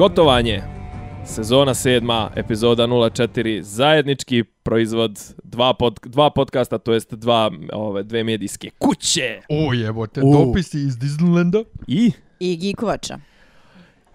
Gotovanje. Sezona 7, epizoda 04, zajednički proizvod dva, pod, dva podcasta, to jest dva, ove, dve medijske kuće. O jebote, U. dopisi iz Disneylanda. I I Gikovača.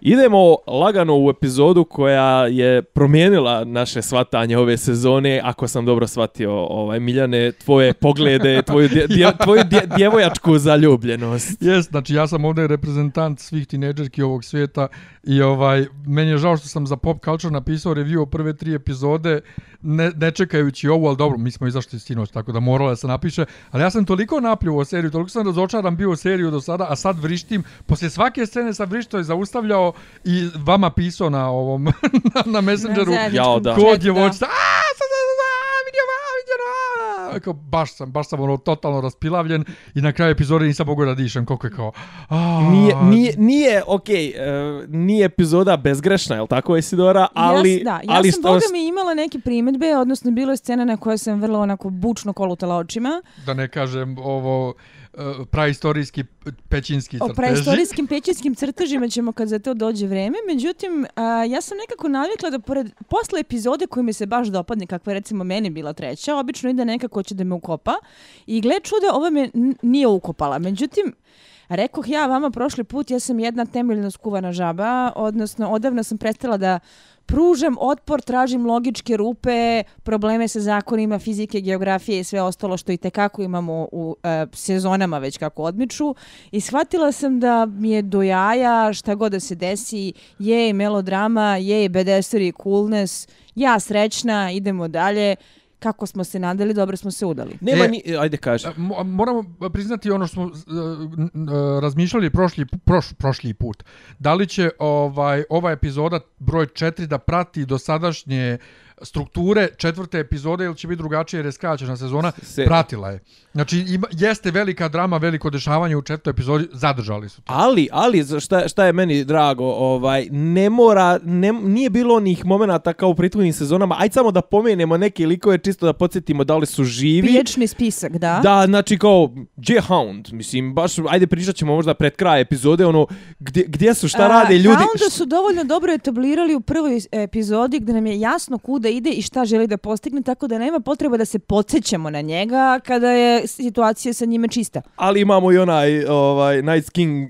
idemo lagano u epizodu koja je promijenila naše svatanje ove sezone, ako sam dobro shvatio, ovaj, Miljane, tvoje poglede, tvoju, dje, dje, tvoju dje, djevojačku zaljubljenost. Jes, znači ja sam ovdje reprezentant svih tineđerki ovog svijeta i ovaj, meni je žao što sam za Pop Culture napisao review o prve tri epizode, ne, ne čekajući ovu, ali dobro, mi smo izašli sinoć, tako da morala da se napiše, ali ja sam toliko napljuo seriju, toliko sam razočaran bio seriju do sada, a sad vrištim, poslije svake scene sam vrištao i zaustavljao i vama pisao na ovom, na, na Messengeru, Na Jao, da. chatu, ko djevojčica, a, sad, sad, sad, a, vidio, a, vidio, a, kao, baš sam, baš sam ono totalno raspilavljen i na kraju epizode nisam mogao da dišem, koliko je kao, a, Nije, nije, nije okej, okay, nije epizoda bezgrešna, je li tako, Isidora? Ali, ja, da, ja ali sam što- boga mi imala neke primetbe, odnosno bilo je scena na kojoj sam vrlo onako bučno kolutala očima. da ne kažem ovo e, praistorijski pećinski O crteži. preistorijskim pećinskim crtežima ćemo kad za to dođe vreme. Međutim, a, ja sam nekako navikla da pored, posle epizode koja mi se baš dopadne, kakva je recimo meni bila treća, obično ide neka ko će da me ukopa. I gle čuda, ova me nije ukopala. Međutim, Rekoh ja vama prošli put, ja sam jedna temeljno skuvana žaba, odnosno odavno sam prestala da pružam otpor, tražim logičke rupe, probleme sa zakonima fizike, geografije i sve ostalo što i tekako imamo u e, sezonama već kako odmiču. I shvatila sam da mi je do jaja šta god da se desi, jej melodrama, jej bedestori coolness, ja srećna, idemo dalje. Kako smo se nadali, dobro smo se udali. Nema E, ni... Ajde, kaži. E, mo- Moramo priznati ono što smo e, e, razmišljali prošli, proš, prošli put. Da li će ovaj ova epizoda broj 4 da prati dosadašnje strukture četvrte epizode ili će biti drugačije jer je skraćena sezona, Se- pratila je. Znači, ima, jeste velika drama, veliko dešavanje u četvrtoj epizodi, zadržali su to. Ali, ali, za šta, šta je meni drago, ovaj, ne mora, ne, nije bilo onih momenata kao u prethodnim sezonama, ajde samo da pomenemo neke likove, čisto da podsjetimo da li su živi. Priječni spisak, da? Da, znači kao, gdje je Hound? Mislim, baš, ajde pričat ćemo možda pred kraj epizode, ono, gdje, gdje su, šta A, rade ljudi? Hounda su dovoljno dobro etablirali u prvoj epizodi gdje nam je jasno kuda ide i šta želi da postigne, tako da nema potreba da se podsjećamo na njega kada je situacija sa njime čista. ali imamo i onaj ovaj Night King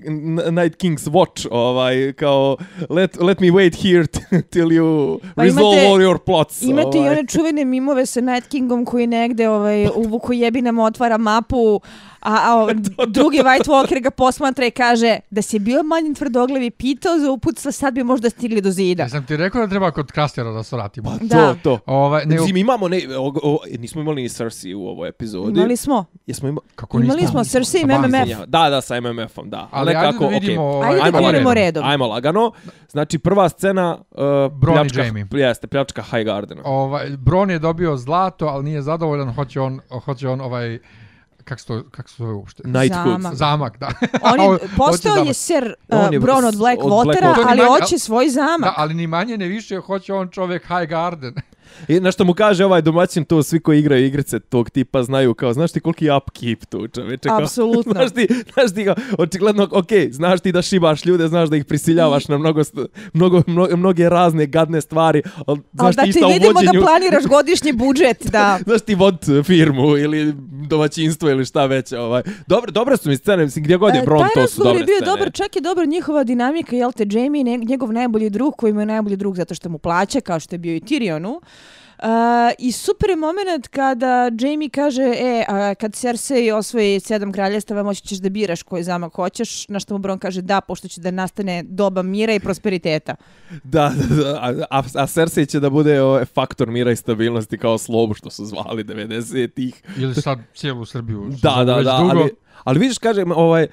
Night King's Watch ovaj kao let, let me wait here till you Pa resolve imate- all your plots Imate i ovaj. one čuvene mimove sa Night Kingom koji negde ovaj, u Vukojebinama otvara mapu, a, a ovaj, drugi White Walker ga posmatra i kaže da si bio manji tvrdoglav i pitao za uputstva, sad bi možda stigli do zida. Ja sam ti rekao da treba kod Krastera da se vratimo. Pa Da. to to Ovaj, ne, Mislim, imamo, ne, o, o, nismo imali ni Cersei u ovoj epizodi. Imali smo. Jesmo imali? kako imali nismo? smo Cersei i. MMF. Ja, da, da, sa MMF-om, da. Ali ajde da vidimo... ovaj, Ajde da ajmo krenemo redom. Ajmo lagano. Znači, prva scena uh, Bron i pljačka, Jaime. jeste, pljačka High Gardena. Ovaj, Bron je dobio zlato, ali nije zadovoljan, hoće on, hoće on ovaj, kako se to, kako se zove uopšte? Zamak. Zamak, da. On Ovo- je, postao je ser On uh, je Bron od Blackwatera, od Blackwatera. ali hoće svoj zamak. Da, ali ni manje ne više hoće on čovjek High Garden. I na što mu kaže ovaj domaćin, to svi koji igraju igrice tog tipa znaju kao, znaš ti koliki je upkeep tu čoveče? Kao, Apsolutno. znaš ti, znaš ti kao, očigledno, ok, znaš ti da šibaš ljude, znaš da ih prisiljavaš na mnogo, mnogo, mnogo, mnoge razne gadne stvari, ali Ali znaš da ti ti isto u vidimo vođenju, da planiraš godišnji budžet, da. znaš ti vod firmu ili domaćinstvo ili šta već. Ovaj. Dobre, dobre su mi scene, mislim, gdje god je E, Bron, Taj to su dobre je bio scene. dobar, čak je dobar njihova dinamika, jel te, Jamie, njegov najbolji drug, koji mu je najbolji drug zato što mu plaća, kao što je bio i Tyrionu. Uh, I super je moment kada Jamie kaže, e, a, kad Cersei osvoji sedam kraljestava, moći ćeš da biraš koji zamak hoćeš, na što mu Bron kaže da, pošto će da nastane doba mira i prosperiteta. Da, da, da, a, a, Cersei će da bude ovaj, faktor mira i stabilnosti kao slobu što su zvali 90-ih. Ili sad cijelu Srbiju. Da, da, da, dugo. ali, ali vidiš, kažem, ovaj, e,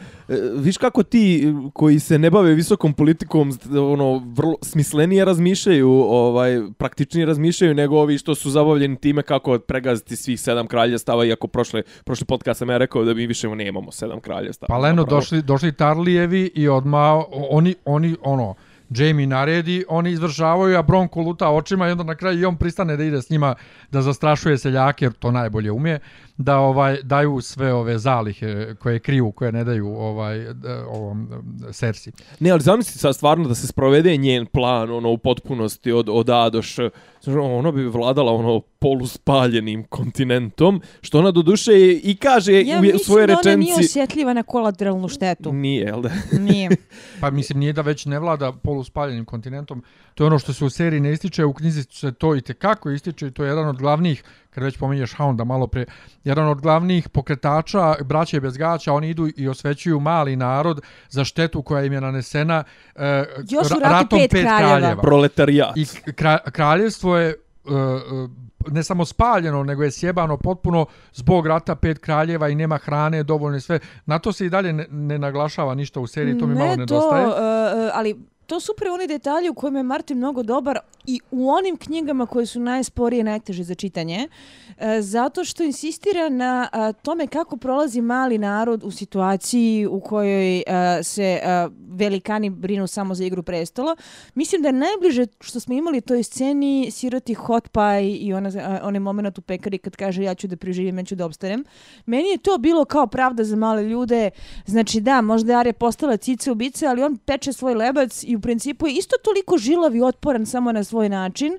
viš kako ti koji se ne bave visokom politikom, ono, vrlo smislenije razmišljaju, ovaj, praktičnije razmišljaju nego ovi što su zabavljeni time kako pregaziti svih sedam kraljestava, iako prošle, prošli podcast sam ja rekao da mi više nemamo sedam kraljestava. Pa Leno, došli, došli Tarlijevi i odma oni, oni, ono, Jamie naredi, oni izvršavaju, a Bronco luta očima i onda na kraju i on pristane da ide s njima da zastrašuje seljake, jer to najbolje umije, da ovaj daju sve ove zalihe koje kriju, koje ne daju ovaj ovom Sersi. Ne, ali zamisli sad stvarno da se sprovede njen plan ono u potpunosti od, od A do Š. Ona bi vladala ono poluspaljenim kontinentom, što ona do duše i kaže Ja u, u mislim svojoj da ona nije rečenci... osjetljiva na kolateralnu štetu. Nije, jel da? Nije. Pa mislim nije da već ne vlada poluspaljenim kontinentom. To je ono što se u seriji ne ističe, u knjizi se to i kako ističe i to je jedan od glavnih, kad već pominješ Hounda malo pre, jedan od glavnih pokretača braće bez gaća, oni idu i osvećuju mali narod za štetu koja im je nanesena e, Još ra- ratom pet pet kraljeva. kraljeva. Proletarijat. I kra, kraljevstvo je uh, uh, ne samo spaljeno, nego je sjebano potpuno zbog rata pet kraljeva i nema hrane dovoljno i sve. Na to se i dalje ne, ne naglašava ništa u seriji, to mi malo nedostaje. To, uh, ali to su upravo oni detalji u kojima je Martin mnogo dobar i u onim knjigama koje su najsporije najteže za čitanje, e, zato što insistira na e, tome kako prolazi mali narod u situaciji u kojoj e, se velikani brinu samo za igru prestola. Mislim da je najbliže što smo imali toj sceni siroti hot pie i ona, onaj moment u pekari kad kaže ja ću da preživim, ja ću da obstanem. Meni je to bilo kao pravda za male ljude. Znači da, možda je Arya postala cica ubica, ali on peče svoj lebac i u principu je isto toliko žilav i otporan samo na svoj način.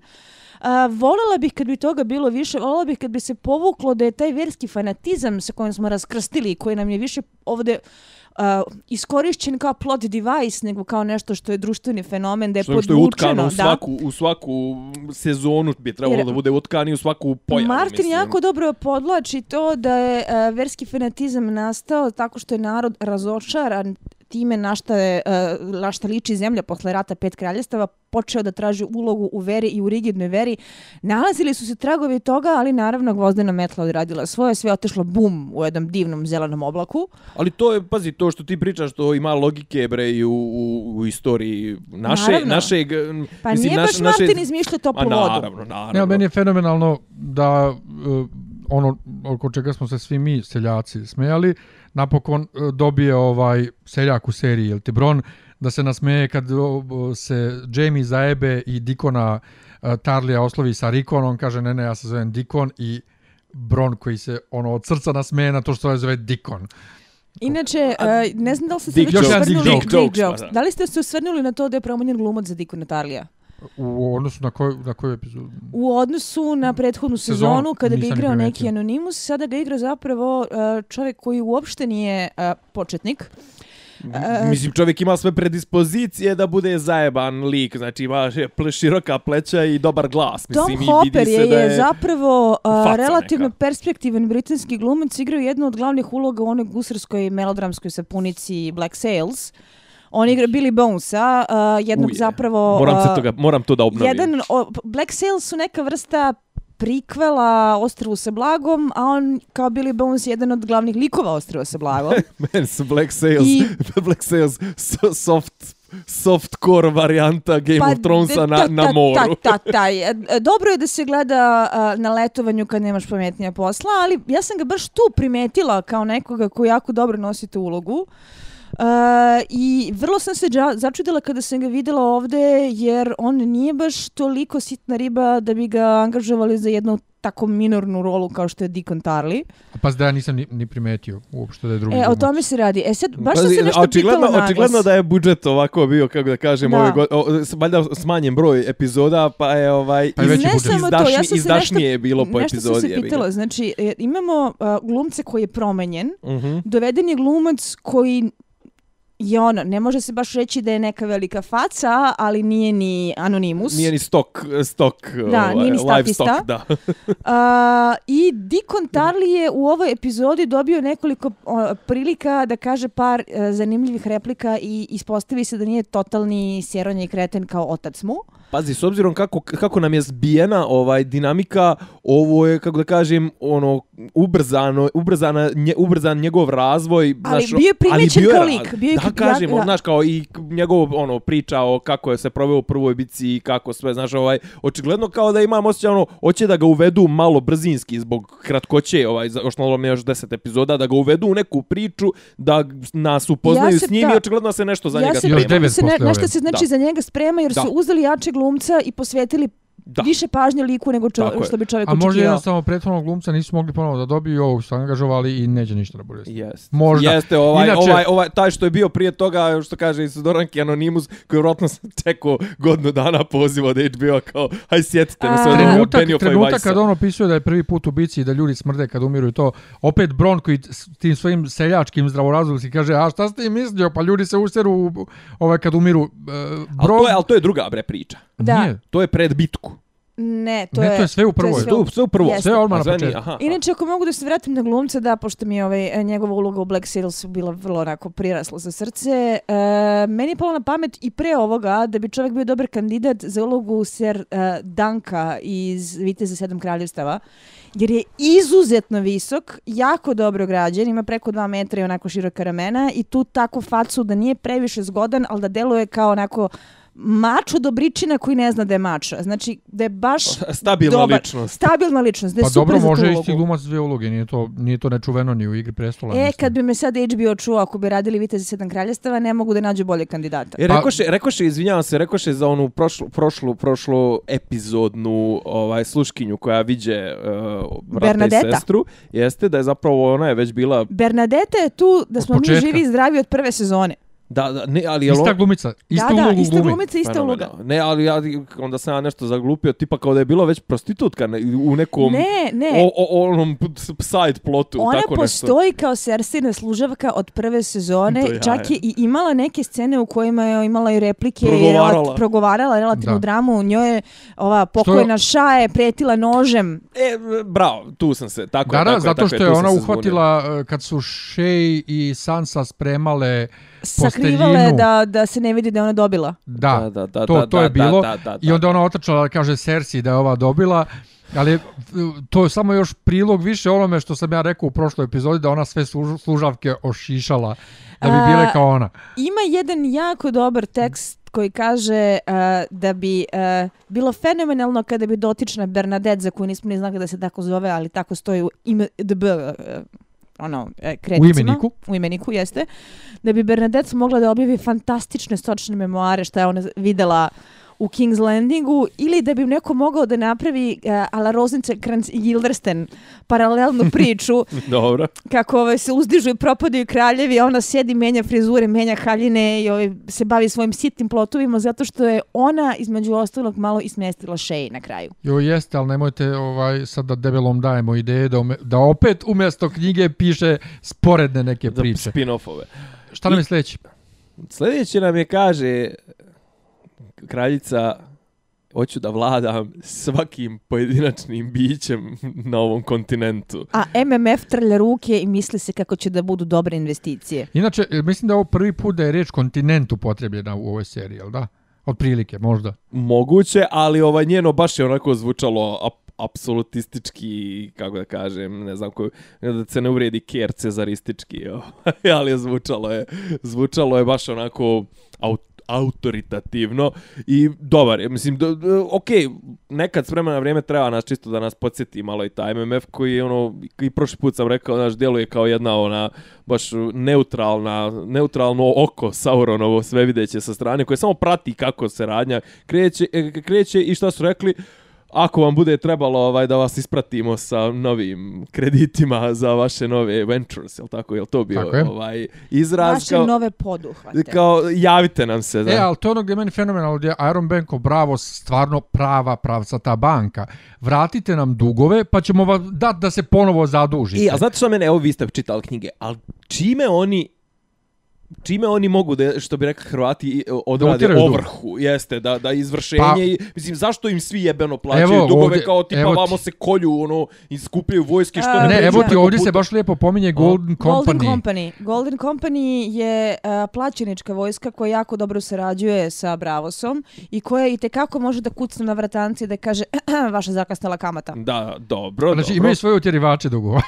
A, volela bih kad bi toga bilo više, volela bih kad bi se povuklo da je taj verski fanatizam sa kojim smo raskrstili i koji nam je više ovde uh, iskorišćen kao plot device nego kao nešto što je društveni fenomen, da je Što, što je podvučeno. utkano u da. svaku, u svaku sezonu bi trebalo Jer- da bude utkani u svaku pojavu. Martin mislim. jako dobro podlači to da je uh, verski fanatizam nastao tako što je narod razočaran time na šta, je, uh, na šta liči zemlja posle rata pet kraljestava, počeo da traži ulogu u veri i u rigidnoj veri. Nalazili su se tragovi toga, ali naravno gvozdena metla odradila svoje, sve je otišlo bum u jednom divnom zelenom oblaku. Ali to je, pazi, to što ti pričaš, to ima logike, bre, i u, u, u istoriji naše, Naravno. našeg... Pa mislim, nije naš- baš naše- Martin izmišljao Ma toplu vodu. naravno, naravno. Ali meni je fenomenalno da uh, ono oko čega smo se svi mi seljaci smejali, napokon uh, dobije ovaj seljak u seriji, jel ti Bron, da se nasmeje kad se Jamie zaebe i Dikona uh, Tarlija oslovi sa Rikon, on kaže ne, ne, ja se zovem Dikon i Bron koji se ono od srca nasmeje na to što se zove Dikon. Inače, uh, ne znam da li ste se Dick već osvrnuli... dick jokes, jokes. da. Da li ste se osvrnuli na to da je promenjen glumac za Diku Natalija? U odnosu na koju, na koju epizodu? U odnosu na prethodnu Sezonu, sezonu, kada ga igrao neki primetio. Anonimus, sada ga igra zapravo uh, čovjek koji uopšte nije uh, početnik. E, Mislim, čovjek ima sve predispozicije da bude zajeban lik, znači ima široka pleća i dobar glas. Tom Mislim, i Hopper vidi je, se da je je... zapravo uh, relativno neka. perspektivan britanski glumac, igrao je jednu od glavnih uloga u onoj gusarskoj melodramskoj sapunici Black Sails. On igra Billy Bonesa, uh, jednog Uje, zapravo... Moram, se uh, toga, moram to da obnovim. Jedan, o, Black Sails su neka vrsta prikvela Ostrvu sa blagom, a on kao Billy Bones je jedan od glavnih likova Ostrva sa blagom. Meni su Black Sails, I- Black Sails so, soft, softcore varijanta Game of Thronesa Pa, na, ta- na moru. Ta, ta, ta, je. Dobro je da se gleda a, na letovanju kad nemaš pametnija posla, ali ja sam ga baš tu primetila kao nekoga koji jako dobro nosi tu ulogu. Uh, I vrlo sam se začudila kada sam ga videla ovde, jer on nije baš toliko sitna riba da bi ga angažovali za jednu tako minornu rolu kao što je Deacon Tarly. Pa da ja nisam ni, ni primetio uopšte da je drugi E, o tome se radi. E sad, baš sam Pazi, se nešto očigledno, pitala naglas. Očigledno da je budžet ovako bio, kako da kažem, Da. ove go, o, valjda smanjen broj epizoda, pa je ovaj Pa je veći ne budžet. samo to, ja sam se izdašnije nešto, je bilo po nešto epizodi. sam se pitala. Znači, e, imamo uh, glumce koji je promenjen, Mhm. doveden je glumac koji je ono, ne može se baš reći da je neka velika faca, ali nije ni anonimus. Nije ni stok, stok Da, ovaj, nije ni livestock, statista. da. A, I Dikon Tarly je u ovoj epizodi dobio nekoliko o, prilika da kaže par e, zanimljivih replika i ispostavi se da nije totalni sjeronja i kreten kao otac mu. Pazi, s obzirom kako, kako nam je zbijena ovaj dinamika, ovo je, kako da kažem, ono, ubrzano, ubrzana, nje, ubrzan njegov razvoj. Ali znaš, bio je primećen bio je kao ra- lik, bio je da, kažem, ja- znaš, kao i njegov, ono, priča o kako je se proveo u prvoj bici i kako sve, znaš, ovaj, očigledno kao da imam osjećaj, ono, hoće da ga uvedu malo brzinski zbog kratkoće, ovaj, malo mi još deset epizoda, da ga uvedu u neku priču, da nas upoznaju Ja se- s njim da. i očigledno se nešto za ja njega se Još sprema. devet se ne, nešto se znači Da. za njega sprema jer Da. su uzeli jače glumca i posvetili Da. više pažnje liku nego čo, što bi čovjek A možda očekivao. jednostavno prethodnog glumca nisu mogli ponovo da dobiju ovog su angažovali i neće ništa da bude. Jeste. Možda. Jeste, ovaj, Inače- ovaj, ovaj, taj što je bio prije toga, što kaže iz Doranki Anonimus, koji vjerojatno sam čekao godinu dana poziva od HBO kao, haj sjetite me A- sve od onoga Trenutak, Beniofa i trenutak kad on opisuje da je prvi put u bici i da ljudi smrde kad umiru i to, opet Bron koji s tim svojim seljačkim zdravorazumskim kaže, a šta ste ti mislio, pa ljudi se useru ovaj, kad umiru. Uh, Ali to, je, ali to je druga bre priča. Da. Nije. To je pred bitku. Ne, to Ne, je... to je sve u prvoj. sve sve u prvo. Jeste. Sve odmah na početku. aha. Inače, ako mogu da se vratim na glumca, da, pošto mi je ovaj, e, njegova uloga u Black Sailsu bila vrlo onako prirasla za srce, e, meni je palo na pamet i pre ovoga da bi čovjek bio dobar kandidat za ulogu Ser e, Danka iz Viteza sedam kraljevstava, jer je izuzetno visok, jako dobro građen, ima preko dva metra i onako široka ramena i tu tako facu da nije previše zgodan, ali da deluje kao onako mačo dobričina koji ne zna da je mača. Znači, da je baš Stabilna dobar, ličnost. Stabilna ličnost, da je Pa super dobro, za tu može isti glumac dvije uloge, nije to, nije to nečuveno ni u igri prestola. E, mislim. kad bi me sad HBO čuo, ako bi radili Vitezi sedam kraljestava, ne mogu da nađu bolje kandidata. E, Pa- rekoše, rekoše, izvinjavam se, rekoše za onu prošlu, prošlu, prošlu epizodnu ovaj, sluškinju koja viđe uh, brata Bernadetta. i sestru, jeste da je zapravo ona je već bila, Bernadette je tu da Od smo mi živi i zdravi od prve sezone. Da, da ne, ali Ista glumica, ista da, da, ulogu ista glumi. glumica, ista uloga. Ne, ali ja, onda sam ja nešto zaglupio, tipa kao da je bila već prostitutka ne, u nekom Ne, ne. O, o, onom p- side plotu, Ona tako nešto. postoji kao Cersina služavka od prve sezone, je čak je i imala neke scene u kojima je imala i replike i Progovarala. relat, progovarala relativnu Da. dramu. Njoj je ova pokojna šaje pretila nožem. E, bravo, tu sam se, tako Da, je, da, tako zato je, što tako je tu sam ona uhvatila uh, kad su Shay i Sansa spremale Sakrivale posteljinu. da, da se ne vidi da je ona dobila. Da, Da, da, da, to, da, to je da, bilo. da, da, da, I onda ona otrčala da kaže Cersei da je ova dobila. Ali to je samo još prilog više onome što sam ja rekao u prošloj epizodi da ona sve služ- služavke ošišala da bi bile A, kao ona. Ima jedan jako dobar tekst koji kaže uh, da bi uh, bilo fenomenalno kada bi dotična Bernadette, za koju nismo ni znali da se tako zove, ali tako stoji u IMDb, uh, ono, kredicima. imeniku. U imeniku, jeste. Da bi Bernadette mogla da objavi fantastične stočne memoare šta je ona videla u King's Landingu ili da bi neko mogao da napravi uh, ala Rosencrantz i Guildenstern paralelnu priču Dobro. kako ovaj, se uzdižu i propadaju kraljevi, a ona sjedi, menja frizure, menja haljine i ovaj, se bavi svojim sitnim plotovima zato što je ona između ostalog malo ismestila Shay na kraju. Jo, jeste, ali nemojte ovaj, sad da debelom dajemo ideje da, ume, da opet umjesto knjige piše sporedne neke Za priče. spin-offove. Šta nam je sljedeći? Sljedeće nam je kaže kraljica hoću da vladam svakim pojedinačnim bićem na ovom kontinentu. A MMF trlja ruke i misli se kako će da budu dobre investicije. Inače, e, mislim da je ovo prvi put da je reč kontinent upotrebljena u ovoj seriji, jel da? Otprilike, možda. Moguće, ali ovaj njeno baš je onako zvučalo ap apsolutistički, kako da kažem, ne znam koju, da se ne uvredi ker cezaristički, ovaj, ali je zvučalo je, zvučalo je baš onako aut, autoritativno i dobar je, mislim, do, do, ok, nekad s vremena na vrijeme treba nas čisto da nas podsjeti malo i taj MMF koji je ono, i prošli put sam rekao, znaš, djeluje kao jedna ona baš neutralna, neutralno oko Sauronovo sve videće sa strane koje samo prati kako se radnja kreće, e, kreće i šta su rekli, ako vam bude trebalo ovaj da vas ispratimo sa novim kreditima za vaše nove ventures, jel tako, jel to bio Tako je. ovaj izraz Vaše kao, nove poduhvate. kao javite nam se, da. E, ali to ono gdje je meni fenomenalno, gdje je Iron Banko, bravo, stvarno prava pravca ta banka. Vratite nam dugove, pa ćemo vam dati da se ponovo zadužite. I, a znate što mene, evo vi ste čitali knjige, ali čime oni čime oni mogu da što bi rekli Hrvati odrade dug. ovrhu jeste da da izvršenje Pa- i mislim zašto im svi jebeno plaćaju Evo, dugove ovdje- kao tipa ti. vamo se kolju ono i skupljaju vojske što A, ne evo ti ovdje se puta. baš lijepo pominje Golden Company. Golden Company. Golden Company je uh, plaćenička vojska koja jako dobro sarađuje sa Bravosom i koja i tekako može da kucne na vratanci i da kaže vaša zakasnala kamata. Da, dobro, Znači dobro. imaju svoje utjerivače dugova.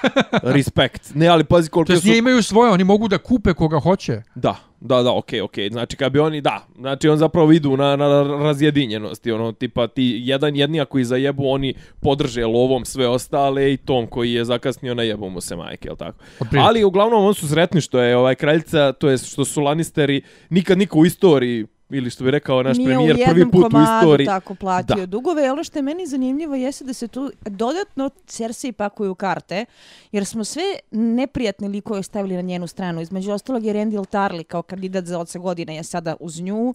Respekt. Ne, ali pazi To koliko jest su... imaju svoje, oni mogu da kupe koga hoće. Da, da, da, okej, okej. Znači, kad bi oni, da, znači on zapravo idu na, na razjedinjenosti, ono, tipa ti jedan jedni ako i zajebu, oni podrže lovom sve ostale i tom koji je zakasnio na jebu mu se majke, jel tako? Otprilike. Ali uglavnom on su sretni što je ovaj kraljica, to je što su Lannisteri, nikad niko u istoriji ili što bi rekao naš Nije premijer, u prvi jednom put u komadu istoriji. tako platio Da. dugove. Ono što je meni zanimljivo jeste da se tu dodatno Cersei pakuju karte, jer smo sve neprijatne likove stavili na njenu stranu. Između ostalog je Randall Tarly kao kandidat za oca godina je sada uz nju.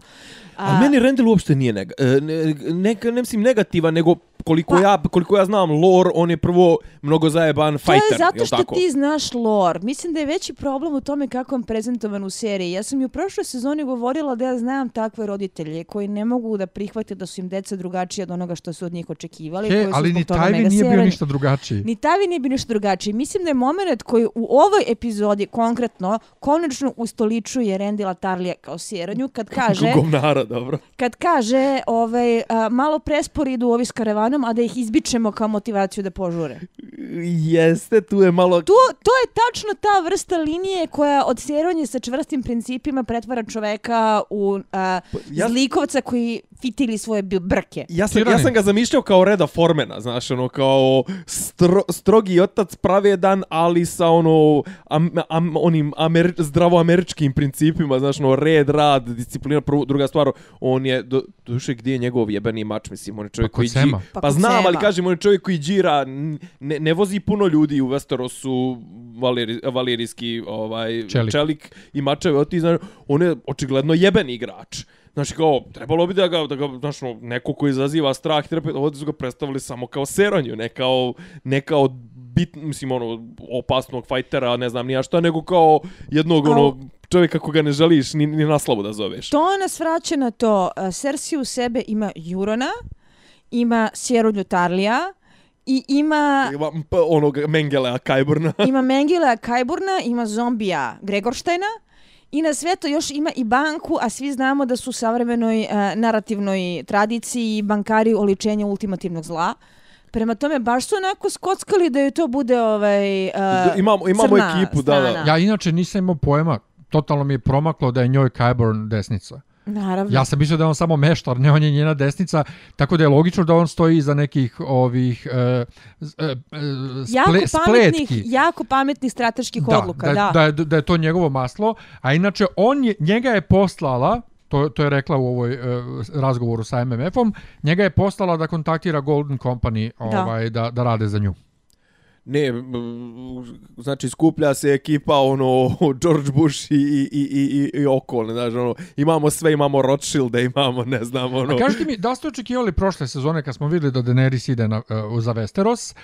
A, meni Rendel uopšte nije nega, e, ne, neka, ne mislim negativan, nego koliko, Pa- ja, koliko ja znam lore, on je prvo mnogo zajeban To fighter, je zato što tako? ti znaš lore. Mislim da je veći problem u tome kako je prezentovan u seriji. Ja sam i u prošloj sezoni govorila da ja znam takve roditelje koji ne mogu da prihvate da su im deca drugačija od onoga što su od njih očekivali. He, koji su ali ni mega nije bio ništa drugačiji. Ni Tavi nije bio ništa drugačiji. Mislim da je moment koji u ovoj epizodi konkretno konačno ustoličuje Rendila Tarlija kao sjeranju kad kaže, Govnara, dobro. kad kaže ovaj, a, malo prespori idu ovi s karavanom, a da ih izbičemo kao motivaciju da požure. Jeste, tu je malo... To, to je tačno ta vrsta linije koja od sjeronje sa čvrstim principima pretvara čoveka u a, ja- ja... zlikovca koji fitili svoje brke. Ja sam, ja sam ga zamišljao kao Reda Formena, znaš, ono, kao stro, strogi otac pravedan, ali sa ono, am, am, onim amer, zdravo američkim principima, znaš, ono, red, rad, disciplina, prvo, druga stvar, on je, do, duše, gdje je njegov jebeni mač, mislim, on je čovjek Pa koji... Sema. dži- Pa Pa, znam, ali Sema. kažem, on je čovjek koji džira, ne, ne vozi puno ljudi u Westerosu, valeri, valerijski ovaj, Čelik. čelik i mačeve, od ti, znaš, on je očigledno jeben igrač. Znači kao, trebalo bi da ga, da ga znaš, no, neko ko izaziva strah, treba, ovdje su ga predstavili samo kao seronju, ne kao, ne kao bit, mislim, ono, opasnog fajtera, ne znam nija šta, nego kao jednog, ono, čovjeka koga ne želiš ni, ni na slavu da zoveš. To nas vraća na to. a, Cersei u sebe ima Jurona, ima Sjeronju Tarlija i ima Ima, onog Mengelea Kajburna. ima Mengilea Kajburna, ima zombija Gregorštajna i na sve to još ima i banku, a svi znamo da su u savremenoj a, narativnoj tradiciji bankari oličenja ultimativnog zla. Prema tome, baš su onako skockali da je to bude ovaj, a, Imamo- imamo crna ekipu, da, da. strana. Ja inače nisam imao pojma, totalno mi je promaklo da je njoj Kyburn desnica. Naravno. Ja sam mislio da on samo meštar, ne on je njena desnica, tako da je logično da on stoji iza nekih ovih e, z- e, e, jako pametnih, spletki. jako pametnih strateških odluka, da, da. da, je, da je to njegovo maslo, a inače on je, njega je poslala, to, to je rekla u ovoj e, razgovoru sa MMF-om, njega je poslala da kontaktira Golden Company Da. ovaj, da, da rade za nju. Ne, znači skuplja se ekipa ono George Bush i, i, i, i, i okolne, znači ono, imamo sve, imamo Rothschilde, imamo, ne znam, ono... A kažite mi, da ste očekivali prošle sezone kad smo vidjeli da Daenerys ide na, uh, za Westeros,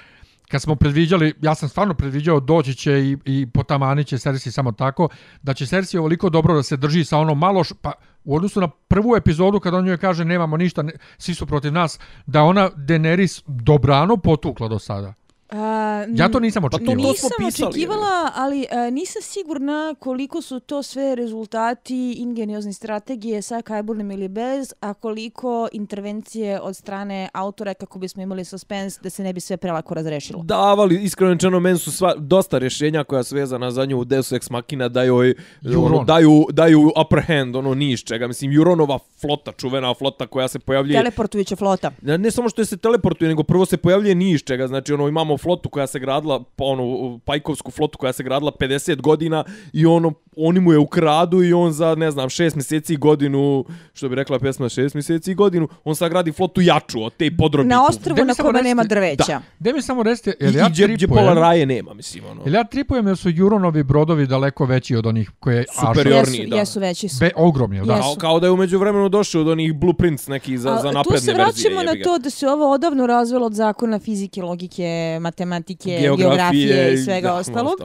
kad smo predviđali, ja sam stvarno predviđao doći će i, i potamaniće će Cersei samo tako, da će Cersei ovoliko dobro da se drži sa ono malo, š, pa u odnosu na prvu epizodu kad on njoj kaže nemamo ništa, ne, svi su protiv nas, da ona Daenerys dobrano potukla do sada. A, Ja to nisam to- očekivao. to smo Nisam pisali, očekivala, ali a, nisam sigurna koliko su to sve rezultati ingeniozne strategije sa Kajburnem ili bez, a koliko intervencije od strane autora kako bismo imali suspens da se ne bi sve prelako razrešilo. davali, iskreno rečeno, meni su sva, dosta rješenja koja su vezana za nju u Deus Ex Machina daju, joj, ono, daju, daju upper hand, ono, niš čega. Mislim, Euronova flota, čuvena flota koja se pojavljuje... Teleportujuća flota. Ne, ne samo što je se teleportuje, nego prvo se pojavljuje ni iz čega. Znači, ono, imamo flotu koja se gradila, pa ono, pajkovsku flotu koja se gradila 50 godina i ono, oni mu je ukradu i on za, ne znam, 6 mjeseci i godinu, što bi rekla pesma, 6 mjeseci i godinu, on sagradi flotu jaču od te podrobi. Na ostrvu na samo kome nema drveća. Gde mi samo recite, I, jel ja i gdje, gdje pola raje nema, mislim, ono. jel ja tripujem jer su Juronovi brodovi daleko veći od onih koje je Superiorniji, Jesu, da. jesu veći su. Be, ogromni, da? Jesu. Kao, da je umeđu vremenu došao od onih blueprints neki za, A za tu napredne se verzije. vraćamo na jebi ga. to da se ovo odavno razvelo od zakona fizike, logike, matematike, geografije, i svega ostalog.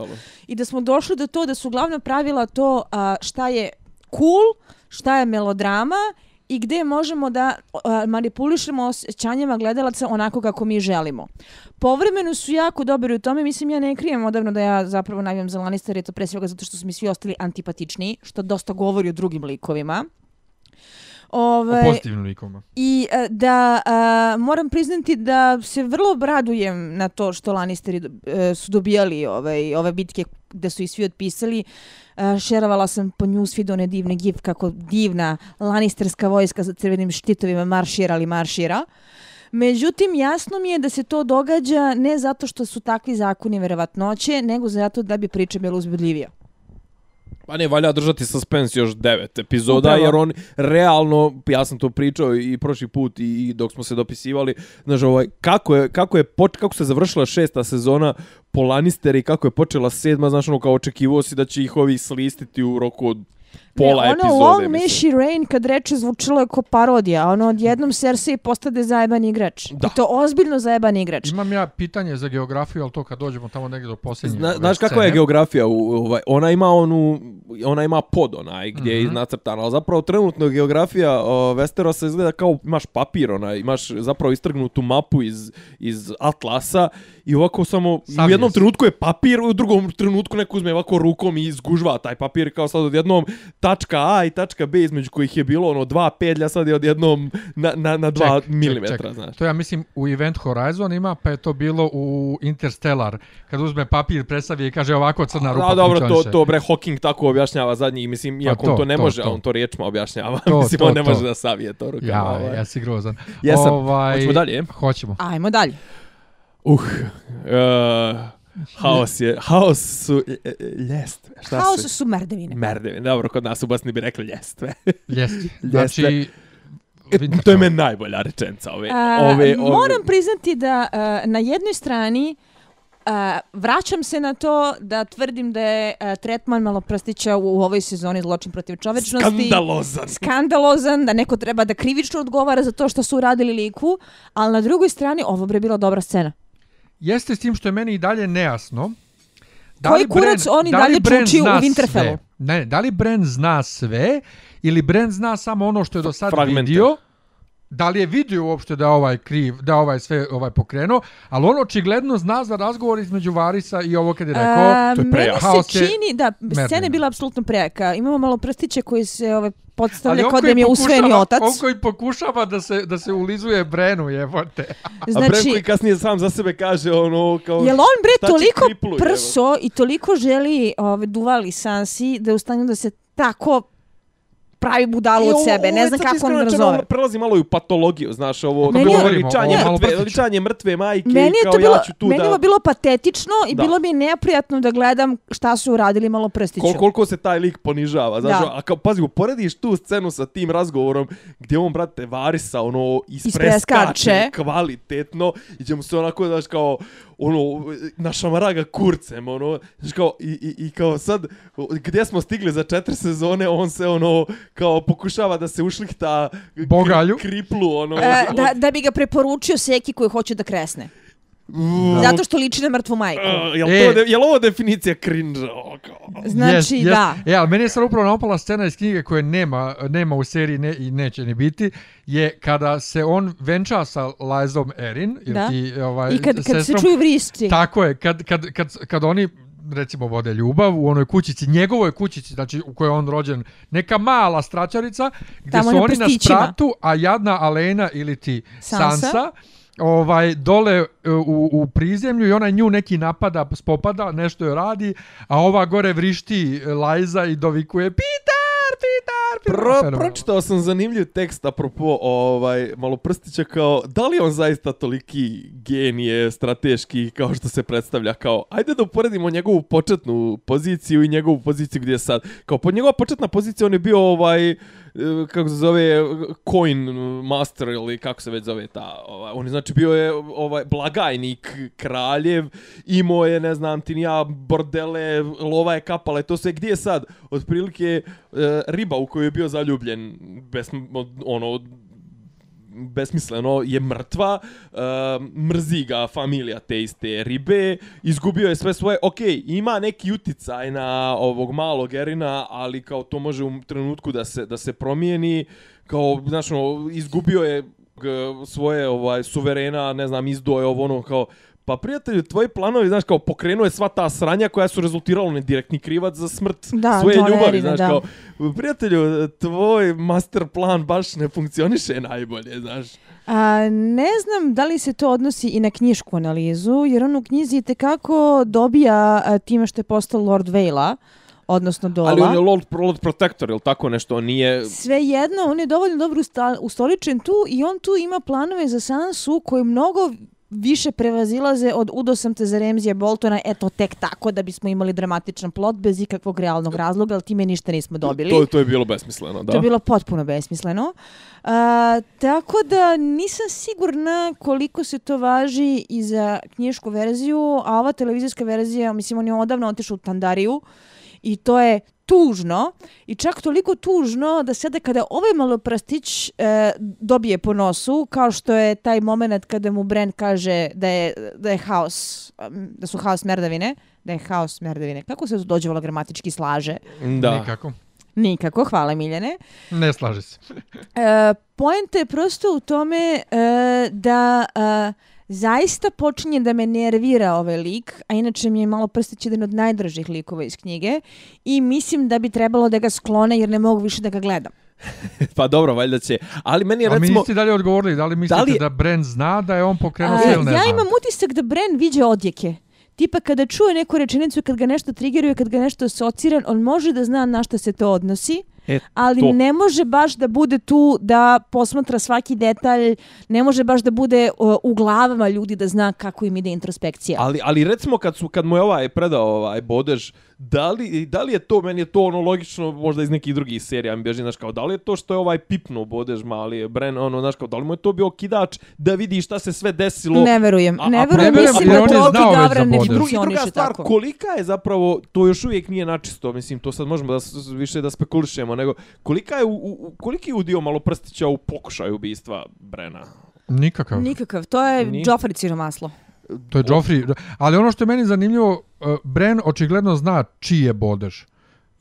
I da smo došli do to da su glavna pravila to a, šta je cool, šta je melodrama i gde možemo da a, manipulišemo osjećanjima gledalaca onako kako mi želimo. Povremeno su jako dobri u tome, mislim ja ne krijem odavno da ja zapravo navijam za Lannister, je to pre svega zato što su mi svi ostali antipatični, što dosta govori o drugim likovima. Ove, o pozitivnim likovima. I a, da a, moram priznati da se vrlo obradujem na to što Lannisteri a, su dobijali ove, ove bitke gde su i svi otpisali. Uh, šerovala sam po newsfeedu one divne gif kako divna Lannisterska vojska sa crvenim štitovima maršira ali maršira. Međutim, jasno mi je da se to događa ne zato što su takvi zakoni verovatnoće, nego zato da bi priča bila uzbudljivija. Pa ne, valja držati suspens još devet epizoda, Upravo. jer on realno, ja sam to pričao i prošli put i dok smo se dopisivali, znaš, ovaj, kako, je, kako, je, kako se završila šesta sezona po Lannister i kako je počela sedma, znaš, ono, kao očekivo si da će ih ovi slistiti u roku od pola ne, ono epizode. Long May she rain kad reče zvučilo je kao parodija, ono odjednom Cersei postade zajeban igrač. Da. I to ozbiljno zajeban igrač. Imam ja pitanje za geografiju, al to kad dođemo tamo negdje do posljednje Zna, Znaš kakva je geografija? U, ovaj, ona ima onu, ona ima pod onaj gdje mm -hmm. je mhm. nacrtana, ali zapravo trenutno geografija o, Westerosa izgleda kao imaš papir, onaj, imaš zapravo istrgnutu mapu iz, iz Atlasa i ovako samo Sam u jednom jes. trenutku je papir, u drugom trenutku neko uzme ovako rukom i izgužva taj papir kao sad odjednom tačka A i tačka B između kojih je bilo ono dva pedlja sad je odjednom na, na, na dva ček, milimetra. Ček, ček. Znaš. To ja mislim u Event Horizon ima pa je to bilo u Interstellar kad uzme papir predstavi i kaže ovako crna rupa. Da, dobro, to, to bre Hawking tako objašnjava zadnji mislim pa iako to, on to ne to, može, to. on to riječima objašnjava. To, mislim to, on ne to. može da savije to rukama. Ja, ovaj. ja si grozan. Jesam. Ovaj, Hoćemo dalje? Hoćemo. Ajmo dalje. Uh, uh, haos je, haos su e, e, ljestve. Šta haos su, su merdevine. Merdevine, dobro, kod nas u Bosni bi rekli ljestve. Ljestve. Znači, e, to je meni najbolja rečenca ove, A, ove, ove. Moram priznati da uh, na jednoj strani Uh, vraćam se na to da tvrdim da je uh, tretman Maloprstića u, u ovoj sezoni zločin protiv čovečnosti. Skandalozan. Skandalozan, da neko treba da krivično odgovara za to što su uradili liku, ali na drugoj strani ovo bre bila dobra scena jeste s tim što je meni i dalje nejasno. Da Koji kurac oni da dalje čuči u Winterfellu? Ne, da li Bren zna sve ili Bren zna samo ono što je do sad Fragmente. vidio? Da li je vidio uopšte da ovaj kriv, da ovaj sve ovaj pokrenuo, ali on očigledno zna za razgovor između Varisa i ovo kad je rekao, A, to je prejaka. Meni se čini, da, scena je bila apsolutno prejaka. Imamo malo prstiće koji se ovaj, podstavlja kod mi je usvojeni otac. On koji pokušava da se, da se ulizuje Brenu, jebote. Znači, A Bren koji kasnije sam za sebe kaže ono kao... Jel on bre toliko kriplu, prso evo. i toliko želi ove, ovaj, duvali Sansi da je u stanju da se tako pravi budalu od sebe, ne znam kako on razove. Prelazi malo i u patologiju, znaš, ovo meni je, veličanje, mrtve, veličanje mrtve majke, meni je to bilo, ja ću tu meni da... Meni je bilo patetično i da. bilo mi neprijatno da gledam šta su uradili malo prstiću. Kol, koliko se taj lik ponižava, znaš, da. a kao, pazi, uporediš tu scenu sa tim razgovorom gdje on, brate, Varisa, ono, ispreskače, kvalitetno, i će mu se onako, znaš, kao, ono, naša maraga kurcem, ono, znaš, kao, i, i, i kao sad, gdje smo stigli za četiri sezone, on se, ono, kao pokušava da se ušlihta Bogalju. kriplu ono e, da, da bi ga preporučio Seki koji hoće da kresne Mm. Zato što liči na mrtvu majku. Uh, jel, e, to, je li ovo definicija cringe? Znači, yes, yes. da. E, ali meni je sad upravo napala scena iz knjige koje nema, nema u seriji ne, i neće ni biti, je kada se on venča sa Lizom Erin. Da. Ti, ovaj, I kad, kad sestrom, se čuju vrišci. Tako je, kad, kad, kad, kad oni recimo vode ljubav u onoj kućici, njegovoj kućici, znači u kojoj je on rođen, neka mala stračarica, gdje Tamo su oni na spratu, a jadna Alena ili ti Sansa, Sansa ovaj dole e, u, u prizemlju i ona nju neki napada, spopada, nešto je radi, a ova gore vrišti Lajza i dovikuje Peter! Peter, Peter. Pro, pročitao sam zanimljiv tekst apropo ovaj, malo prstića kao, da li on zaista toliki genije strateški kao što se predstavlja kao, ajde da uporedimo njegovu početnu poziciju i njegovu poziciju gdje je sad. Kao, pod njegova početna pozicija on je bio ovaj, E, Eh, kako se zove coin master ili kako se već zove ta ovaj on je znači bio je ovaj blagajnik kraljev imao je ne znam ti ja bordele lova je kapale to sve gdje je sad? Otprilike eh, riba u koju je bio zaljubljen bez ono besmisleno, je mrtva, uh, mrzi ga familija te iste ribe, izgubio je sve svoje, ok, ima neki uticaj na ovog malog Erina, ali kao to može u trenutku da se, da se promijeni, kao, znaš, ono, izgubio je svoje ovaj suverena, ne znam, izdoje ovo ono kao Pa prijatelju, tvoji planovi, znaš, kao pokrenuo je sva ta sranja koja su rezultirala na direktni krivac za smrt Da, svoje ljubavi, znaš, da. kao, prijatelju, tvoj master plan baš ne funkcioniše najbolje, znaš. A, ne znam da li se to odnosi i na knjišku analizu, jer on u knjizi tekako dobija a, time što je postao Lord Vejla, odnosno Dola. Ali on je Lord, Lord Protector, ili tako nešto, on nije... Svejedno, on je dovoljno dobro ustoličen tu i on tu ima planove za Sansu koji mnogo više prevazilaze od Udo sam te za Remzija Boltona, eto tek tako da bismo imali dramatičan plot bez ikakvog realnog razloga, ali time ništa nismo dobili. To, to je bilo besmisleno, da. To je bilo potpuno besmisleno. A, tako da nisam sigurna koliko se to važi i za knjišku verziju, a ova televizijska verzija, mislim, on je odavno otišao u Tandariju i to je tužno i čak toliko tužno da sada kada ovaj maloprastić e, dobije po nosu, kao što je taj moment kada mu Bren kaže da je, da je haos, da su haos merdavine, da je haos merdavine. Kako se to dođevalo gramatički slaže? Da. Nikako. Nikako, hvala Miljane. Ne slaže se. E, poenta je prosto u tome e, da e, zaista počinje da me nervira ovaj lik, a inače mi je malo prstić jedan od najdražih likova iz knjige i mislim da bi trebalo da ga sklone jer ne mogu više da ga gledam. Pa dobro, valjda će. Ali meni je A mi recimo... niste dalje odgovorili, da li mislite Da li da Bren zna da je on pokrenuo sve ili ne ja zna? imam utisak da Bren viđe odjeke. Tipa kada čuje neku rečenicu, kad ga nešto triggeruje, kad ga nešto asocira, on može da zna na što se to odnosi, E, ali to. ne može baš da bude tu da posmatra svaki detalj, ne može baš da bude o, u glavama ljudi da zna kako im ide introspekcija. Ali, ali recimo kad su kad mu je ovaj predao ovaj bodež, da li, da li je to meni je to ono logično možda iz nekih drugih serija mi bježi znaš kao da li je to što je ovaj pipnuo bodež mali Bren ono znaš kao da li mu je to bio kidač da vidi šta se sve desilo Ne verujem, A- ne a verujem, ne verujem, mislim da je već za Gavran ne drugi, i funkcioniše druga stvar, tako. kolika je zapravo, to još uvijek nije načisto, mislim, to sad možemo da više da spekulišemo, nego kolika je, u, u, koliki je udio malo prstića u pokušaju ubistva Brena? Nikakav. Nikakav, to je Ni- Joffrey siromaslo. To je Joffrey. Ali ono što je meni zanimljivo, uh, Bren očigledno zna čiji je bodež.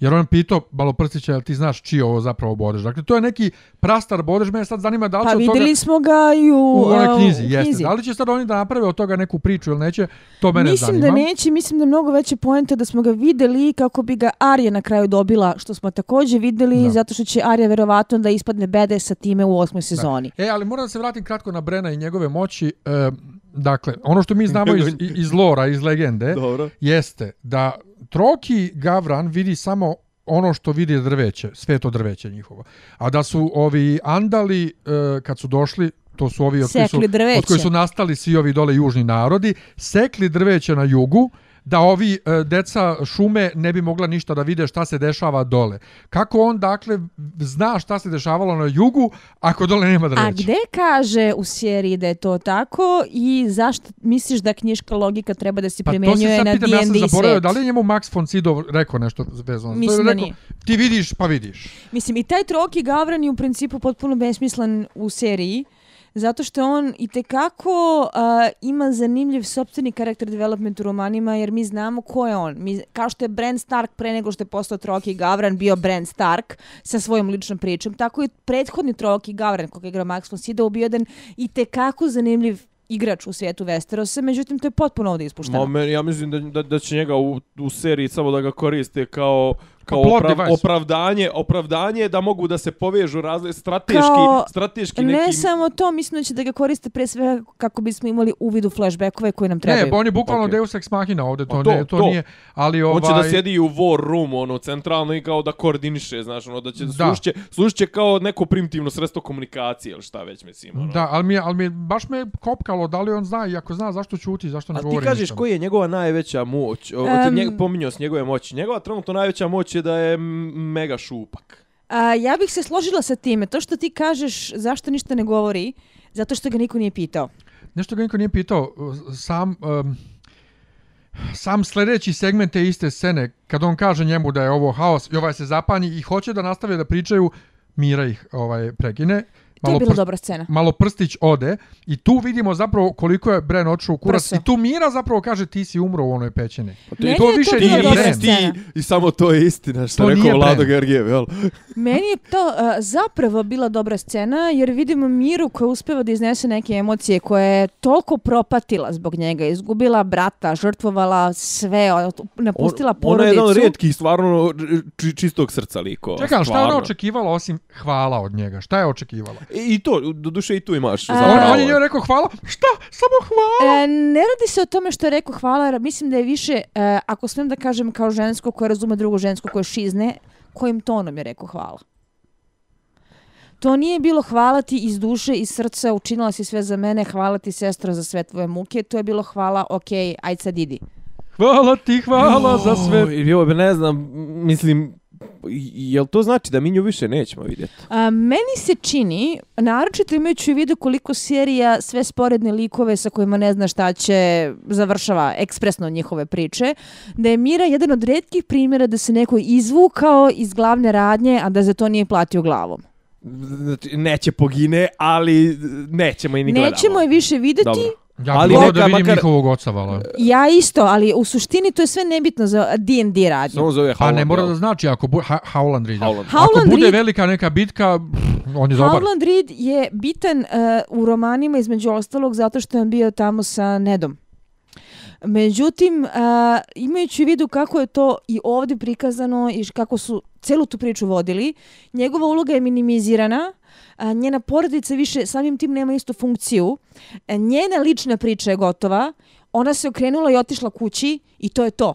Jer on pitao Maloprstića, jel ti znaš čiji ovo zapravo bodež? Dakle, to je neki prastar bodež. Mene sad zanima da li Pa će od toga... videli smo ga i u, U onoj knjizi, u jeste. knjizi. Da li će sad oni da naprave od toga neku priču ili neće, to mene mislim zanima. da neće, mislim da je mnogo veće poenta da smo ga videli kako bi ga Arya na kraju dobila, što smo također videli, Da. zato što će Arya verovatno da ispadne bede sa time u osmoj sezoni. E, ali moram da se vratim kratko na Brena i njegove moći. E, dakle, ono što mi znamo iz, iz lora, iz legende, Dobro. jeste da Troki Gavran vidi samo ono što vidi drveće, sveto drveće njihovo. A da su ovi andali, e, kad su došli, to su ovi od koji su, od koji su nastali svi ovi dole južni narodi, sekli drveće na jugu, da ovi e, deca šume ne bi mogla ništa da vide šta se dešava dole. Kako on, dakle, zna šta se dešavalo na jugu, ako dole nema drveća? A gde kaže u seriji da je to tako i zašto misliš da knjiška logika treba da se Pa primjenjuje sad na pitam, ja sam D&D zaboravio, svet? da li je njemu Max von Sydow rekao nešto vezano? Mislim da nije. Ti vidiš, pa vidiš. Mislim, i taj Troki Gavran je u principu potpuno besmislen u seriji, zato što on i tekako ima zanimljiv sopstveni karakter development u romanima, jer mi znamo ko je on. Mi, kao što je Bran Stark pre nego što je postao Troki Gavran bio Bran Stark sa svojom ličnom pričom, tako i prethodni Troki Gavran, koga je igrao Max von Sydow, bio jedan i tekako zanimljiv igrač u svijetu Westerosa, međutim to je potpuno ovdje ispušteno. Ma, ja mislim da, da, da će njega u, u seriji samo da ga koriste kao kao device. opravdanje, opravdanje da mogu da se povežu razli, strateški, Kao- strateški neki... Ne samo to, mislim da će da ga koriste pre svega kako bismo imali uvid u flashbackove koji nam trebaju. Ne, pa on je bukvalno Ok. Deus Ex Machina ovdje, to, A to, ne, to, to. nije, ali ovaj... On će da sjedi u war room, ono, centralno i kao da koordiniše, znaš, ono, da će Da. slušće, slušće kao neko primitivno sredstvo komunikacije, ili šta već, mislim, ono. Da, ali mi, ali mi baš me kopkalo da li on zna i ako zna zašto ćuti, zašto ne A ti govori kažeš ništa. koji je njegova najveća moć? Um, njeg, pominjao s njegove moći. Njegova trenutno najveća moć je da je mega šupak. A, ja bih se složila sa time. To što ti kažeš zašto ništa ne govori, zato što ga niko nije pitao. Nešto ga niko nije pitao, sam... Um, sam sljedeći segment te iste scene, kad on kaže njemu da je ovo haos i ovaj se zapanji i hoće da nastave da pričaju, Mira ih ovaj, prekine. To je malo, bila prst- dobra scena. malo prstić ode i tu vidimo zapravo koliko je Bren u kurac Prso. i tu Mira zapravo kaže ti si umro u onoj pećini. to Meni to je više to nije dobra Bren. ti, scena. i samo to je istina što To rekao Vlado. Gergijev, jel? Meni je to uh, zapravo bila dobra scena jer vidimo Miru koja uspeva da iznese neke emocije koje je toliko propatila zbog njega. Izgubila brata, žrtvovala sve, napustila On- porodicu. Ona je jedan od rijetkih stvarno či, čistog srca likova. Čekaj, ali šta je ona očekivala osim hvala od njega? Šta je očekivala? I, I to, do duše i tu imaš A- On, zapravo. on je njoj rekao hvala? Šta? Samo hvala? E, ne radi se o tome što je rekao hvala, jer mislim da je više, e, ako smijem da kažem kao žensko koje razume drugo žensko koje šizne, kojim tonom je rekao hvala. To nije bilo hvala ti iz duše, iz srca, učinila si sve za mene, hvala ti sestro za sve tvoje muke, to je bilo hvala, ok, aj sad idi. Hvala ti, hvala za sve. Jo, ne znam, mislim, jel to znači da mi nju više nećemo vidjeti? A, meni se čini, naročito imajući u vidu koliko serija sve sporedne likove sa kojima ne zna šta će završava ekspresno njihove priče, da je Mira jedan od redkih primjera da se neko izvukao iz glavne radnje, a da za to nije platio glavom. Znači, neće pogine, ali nećemo i ni gledamo. Nećemo je više videti, Dobro. Ja Ali neka da vidim makar- njihovog oca, vala. ja isto, ali u suštini to je sve nebitno za D&D radnju. Samo zove Pa ne Howland, mora da znači, ako bu, ha, Howland Reed. Howland. Ako Howland bude Reed- velika neka bitka, pff, on je dobar. Howland Reed je bitan uh, u romanima između ostalog zato što je on bio tamo sa Nedom. Međutim, uh, imajući u vidu kako je to i ovdje prikazano i kako su celu tu priču vodili, njegova uloga je minimizirana, a, njena porodica više samim tim nema istu funkciju, e, a, njena lična priča je gotova, ona se okrenula i otišla kući i to je to.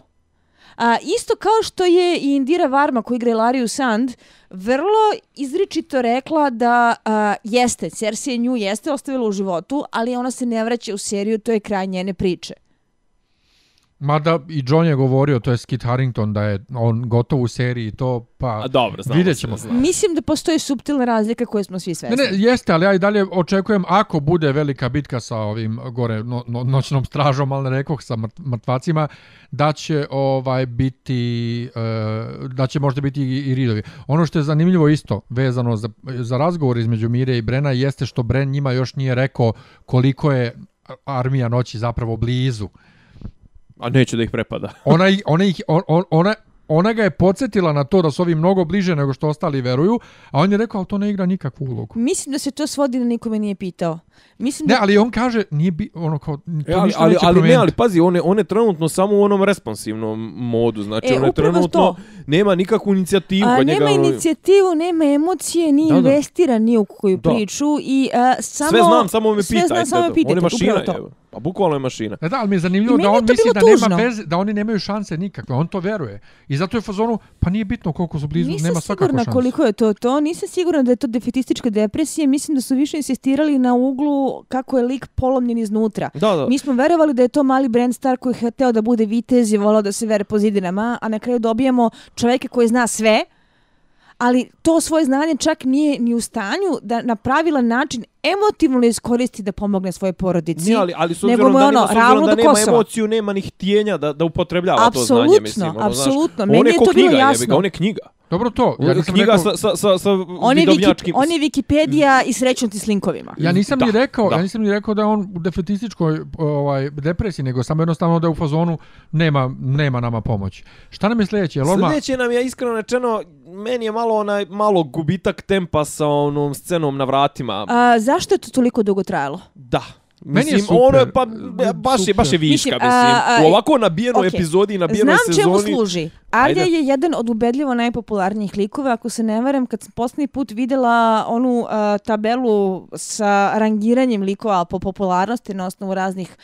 A, isto kao što je i Indira Varma koji igra Lariju Sand vrlo izričito rekla da a, jeste, Cersei nju jeste ostavila u životu, ali ona se ne vraća u seriju, to je kraj njene priče. Mada i John je govorio, to je Skit Harrington, da je on gotov u seriji i to, pa... A dobro, znamo Vidjet se, ćemo. znamo. Mislim da postoji subtilna razlika koje smo svi Ne, svesni. ne, jeste, ali ja i dalje očekujem, ako bude velika bitka sa ovim gore no, no, noćnom stražom, ali ne rekoh sa mrt, mrtvacima, da će ovaj biti, e, da će možda biti i, i ridovi. Ono što je zanimljivo isto, vezano za, za razgovor između Mire i Brena, jeste što Bren njima još nije rekao koliko je armija noći zapravo blizu. A neće da ih prepada. Ona, ona, ih, on, on, ona, ona ga je podsjetila na to da su ovi mnogo bliže nego što ostali veruju, a on je rekao, ali to ne igra nikakvu ulogu. Mislim da se to svodi na nikome nije pitao. Mislim da Ne, ali on kaže, nije bi, ono kao, to E, ali, ništa ali, neće ali ne, promijeniti. ali pazi, on je, on je trenutno samo u onom responsivnom modu, znači E, on je trenutno to. nema nikakvu inicijativu A, kod nema njega. ono- inicijativu, nema emocije, nije Da, da. investira ni u koju Da. priču i a, samo... Sve znam, samo me sve pitaj. znam, samo me pitajte, On je mašina, upravo to. je. Pa bukvalno je mašina. E da, ali mi je zanimljivo I da on misli da nema veze, da oni nemaju šanse nikakve, on to veruje. I zato je fazonu, pa nije bitno koliko su blizu, Nisam nema svakako sigurna šanse. koliko je to to, nisam sigurna da je to defetistička depresija, mislim da su više insistirali na uglu kako je lik polomljen iznutra. Da, da. Mi smo verovali da je to mali Brand Star koji je hteo da bude vitez i volao da se vere po zidinama, a na kraju dobijamo čovjeka koji zna sve, ali to svoje znanje čak nije ni u stanju da na pravilan način emotivno ne iskoristi da pomogne svoje porodici. Nije, ali, ali s obzirom da, ono, nema, s obzirom ravno da nema Kosova. emociju, nema ni htjenja da, da upotrebljava to znanje. Apsolutno, Mislim, ono, apsolutno. On Meni je to bilo knjiga, jasno. Jebi ga, on je knjiga. Dobro to, ja nisam knjiga rekao, sa, sa, sa, sa On je, Wiki, vidovnjačkim... on je Wikipedia i srećno ti s linkovima. ja nisam Da, ni rekao, da. ja nisam ni rekao da je on u defetističkoj ovaj depresiji, nego samo jednostavno da je u fazonu nema nema nama pomoći. Šta nam je sljedeće? Jel odmah Sljedeće nam je iskreno rečeno, meni je malo onaj malo gubitak tempa sa onom scenom na vratima. A, zašto je to toliko dugo trajalo? Da. Meni je Mislim, super. ono je pa baš je baš je Super. viška, Mislim, mislim. a, a, u ovako nabijenoj okej. epizodi i nabijenoj Znam sezoni. čemu služi. Arja Ajde. je jedan od ubedljivo najpopularnijih likova. Ako se ne varam, kad sam posljednji put videla onu a, tabelu sa rangiranjem likova po popularnosti na osnovu raznih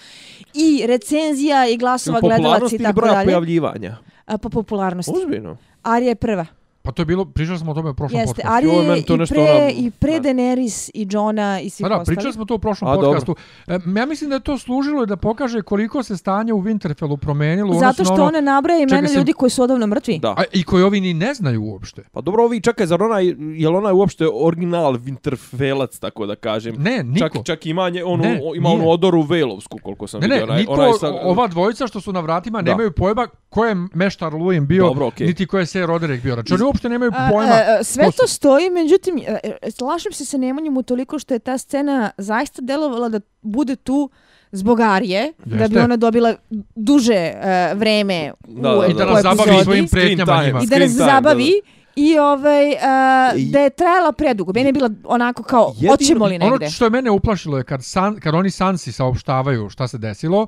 i recenzija i glasova gledalaca popularnosti i ili tako broja dalje. pojavljivanja. A, po popularnosti. Ozbiljno. Arja je prva. Pa to je bilo, pričali smo o tome u prošlom Jeste, podcastu. Arja Joj, je meni to i nešto pre, ono- i pre da. Daenerys i Johna i svih Pa da, ostalih. pričali smo to u prošlom A, dobro. podcastu. E, ja mislim da je to služilo i da pokaže koliko se stanje u Winterfellu promenilo. Zato što ono, ona nabraja imena ljudi koji su odavno mrtvi. Da. A, I koji ovi ni ne znaju uopšte. Pa dobro, ovi, čekaj, zar ona, je li ona uopšte original Winterfellac, tako da kažem? Ne, niko. Čak, čak ima, nje, onu, Ne, ima nije. onu odoru Vejlovsku, koliko sam Ne, vidio. ne, onaj- niko, onaj sa- ova dvojica što su na vratima Da. nemaju pojma ko je meštar Luin bio, Dobro, okej. niti ko je Ser Roderick bio. Znači, uopšte nemaju A, pojma. a, a, sve ko su. to stoji, međutim, e, e, slažem se sa Nemanjom u toliko što je ta scena zaista delovala da bude tu zbog Arije, da bi Jeste. ona dobila duže e, vreme u, Da, da, da. I da nas zabavi svojim pretnjama njima. I da nas Screen time, zabavi. I ovaj, a, I- da je trajala predugo. Meni je bila onako kao, Jedino- hoćemo li negde? Ono što je mene uplašilo je kad, san, kad oni Sansi saopštavaju šta se desilo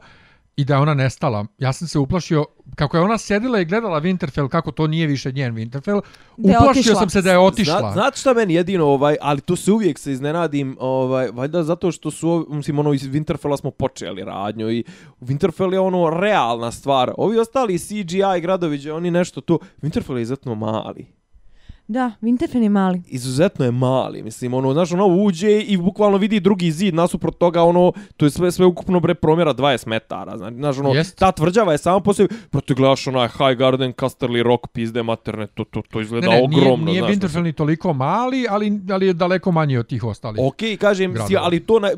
i da je ona nestala. Ja sam se uplašio, kako je ona sjedila i gledala Winterfell, kako to nije više njen Winterfell, uplašio sam se da je otišla. Zna, znate šta meni jedino, ovaj, ali tu se uvijek se iznenadim, ovaj, valjda zato što su, mislim, ono, iz Winterfella smo počeli radnju i Winterfell je ono realna stvar. Ovi ostali CGI gradovi, gdje oni nešto tu, Winterfell je izuzetno mali. Da, Winterfell je mali. izuzetno je mali, mislim, ono, znaš, ono uđe i bukvalno vidi drugi zid nasuprot toga, ono, to je sve, sve ukupno bre promjera 20 metara, znači, znaš, ono, Jest. ta tvrđava je samo po sebi, proto gledaš onaj High Garden, Casterly Rock, pizde materne, to, to, to izgleda Ne, ne, ogromno, nije, nije znaš, Winterfell ni toliko mali, ali, ali je daleko manji od tih ostalih. Ok, kažem, si, ali to, na,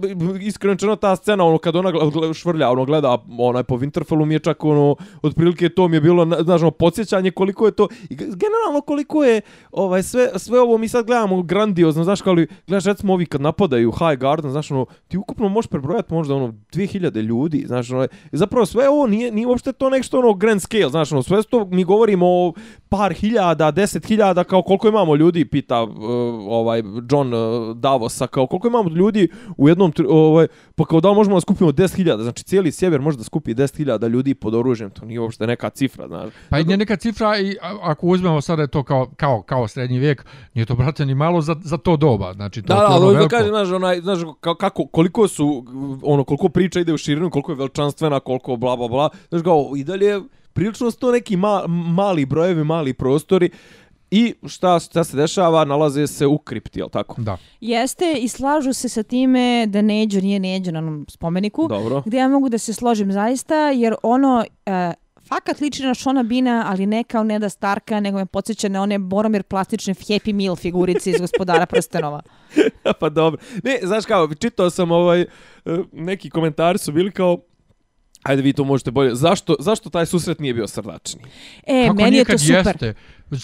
iskreno ta scena, ono, kad ona švrlja, ono, gleda, onaj, po Winterfellu mi je čak, ono, otprilike to mi je bilo, na- znaš, ono, podsjećanje koliko je to, i generalno koliko je, ovaj, sve, sve ovo mi sad gledamo grandiozno, znaš, kao li, gledaš, recimo, ovi kad napadaju High Garden, znaš, ono, ti ukupno možeš prebrojati možda, ono, 2000 ljudi, znaš, ono, zapravo sve ovo nije, nije uopšte to nešto, ono, grand scale, znaš, ono, sve to mi govorimo o par hiljada, deset hiljada, kao koliko imamo ljudi, pita uh, ovaj John uh, Davosa, kao koliko imamo ljudi u jednom, ovaj, pa kao da možemo da skupimo 10.000, znači cijeli sjever može da skupi 10.000 ljudi pod oružjem, to nije uopšte neka cifra, znaš. Pa i nije neka cifra i ako uzmemo sada to kao, kao, kao srednji vijek, nije to brate ni malo za, za to doba. Znači, to, Da, to da, ono ali da veliko. kažem, znaš, onaj, znaš, ka- kako, koliko su, ono, koliko priča ide u širinu, koliko je veličanstvena, koliko bla, bla, bla, znaš, kao, i dalje, prilično su to neki ma, mali brojevi, mali prostori, i šta, šta se dešava, nalaze se u kripti, jel tako? Da. Jeste i slažu se sa time da Neđo nije Neđo na onom spomeniku. Dobro. Gdje ja mogu da se složim zaista, jer ono... E, Fakat liči na Šona Bina, ali ne kao Neda Starka, nego me podsjeća na one Boromir plastične Happy Meal figurice iz gospodara prstenova. pa dobro. Ne, znaš kao, čitao sam ovaj, eh, neki komentari su bili kao, Ajde vi to možete bolje. Zašto, zašto taj susret nije bio srdačni? E, Kako meni nije je to kad super. Jeste?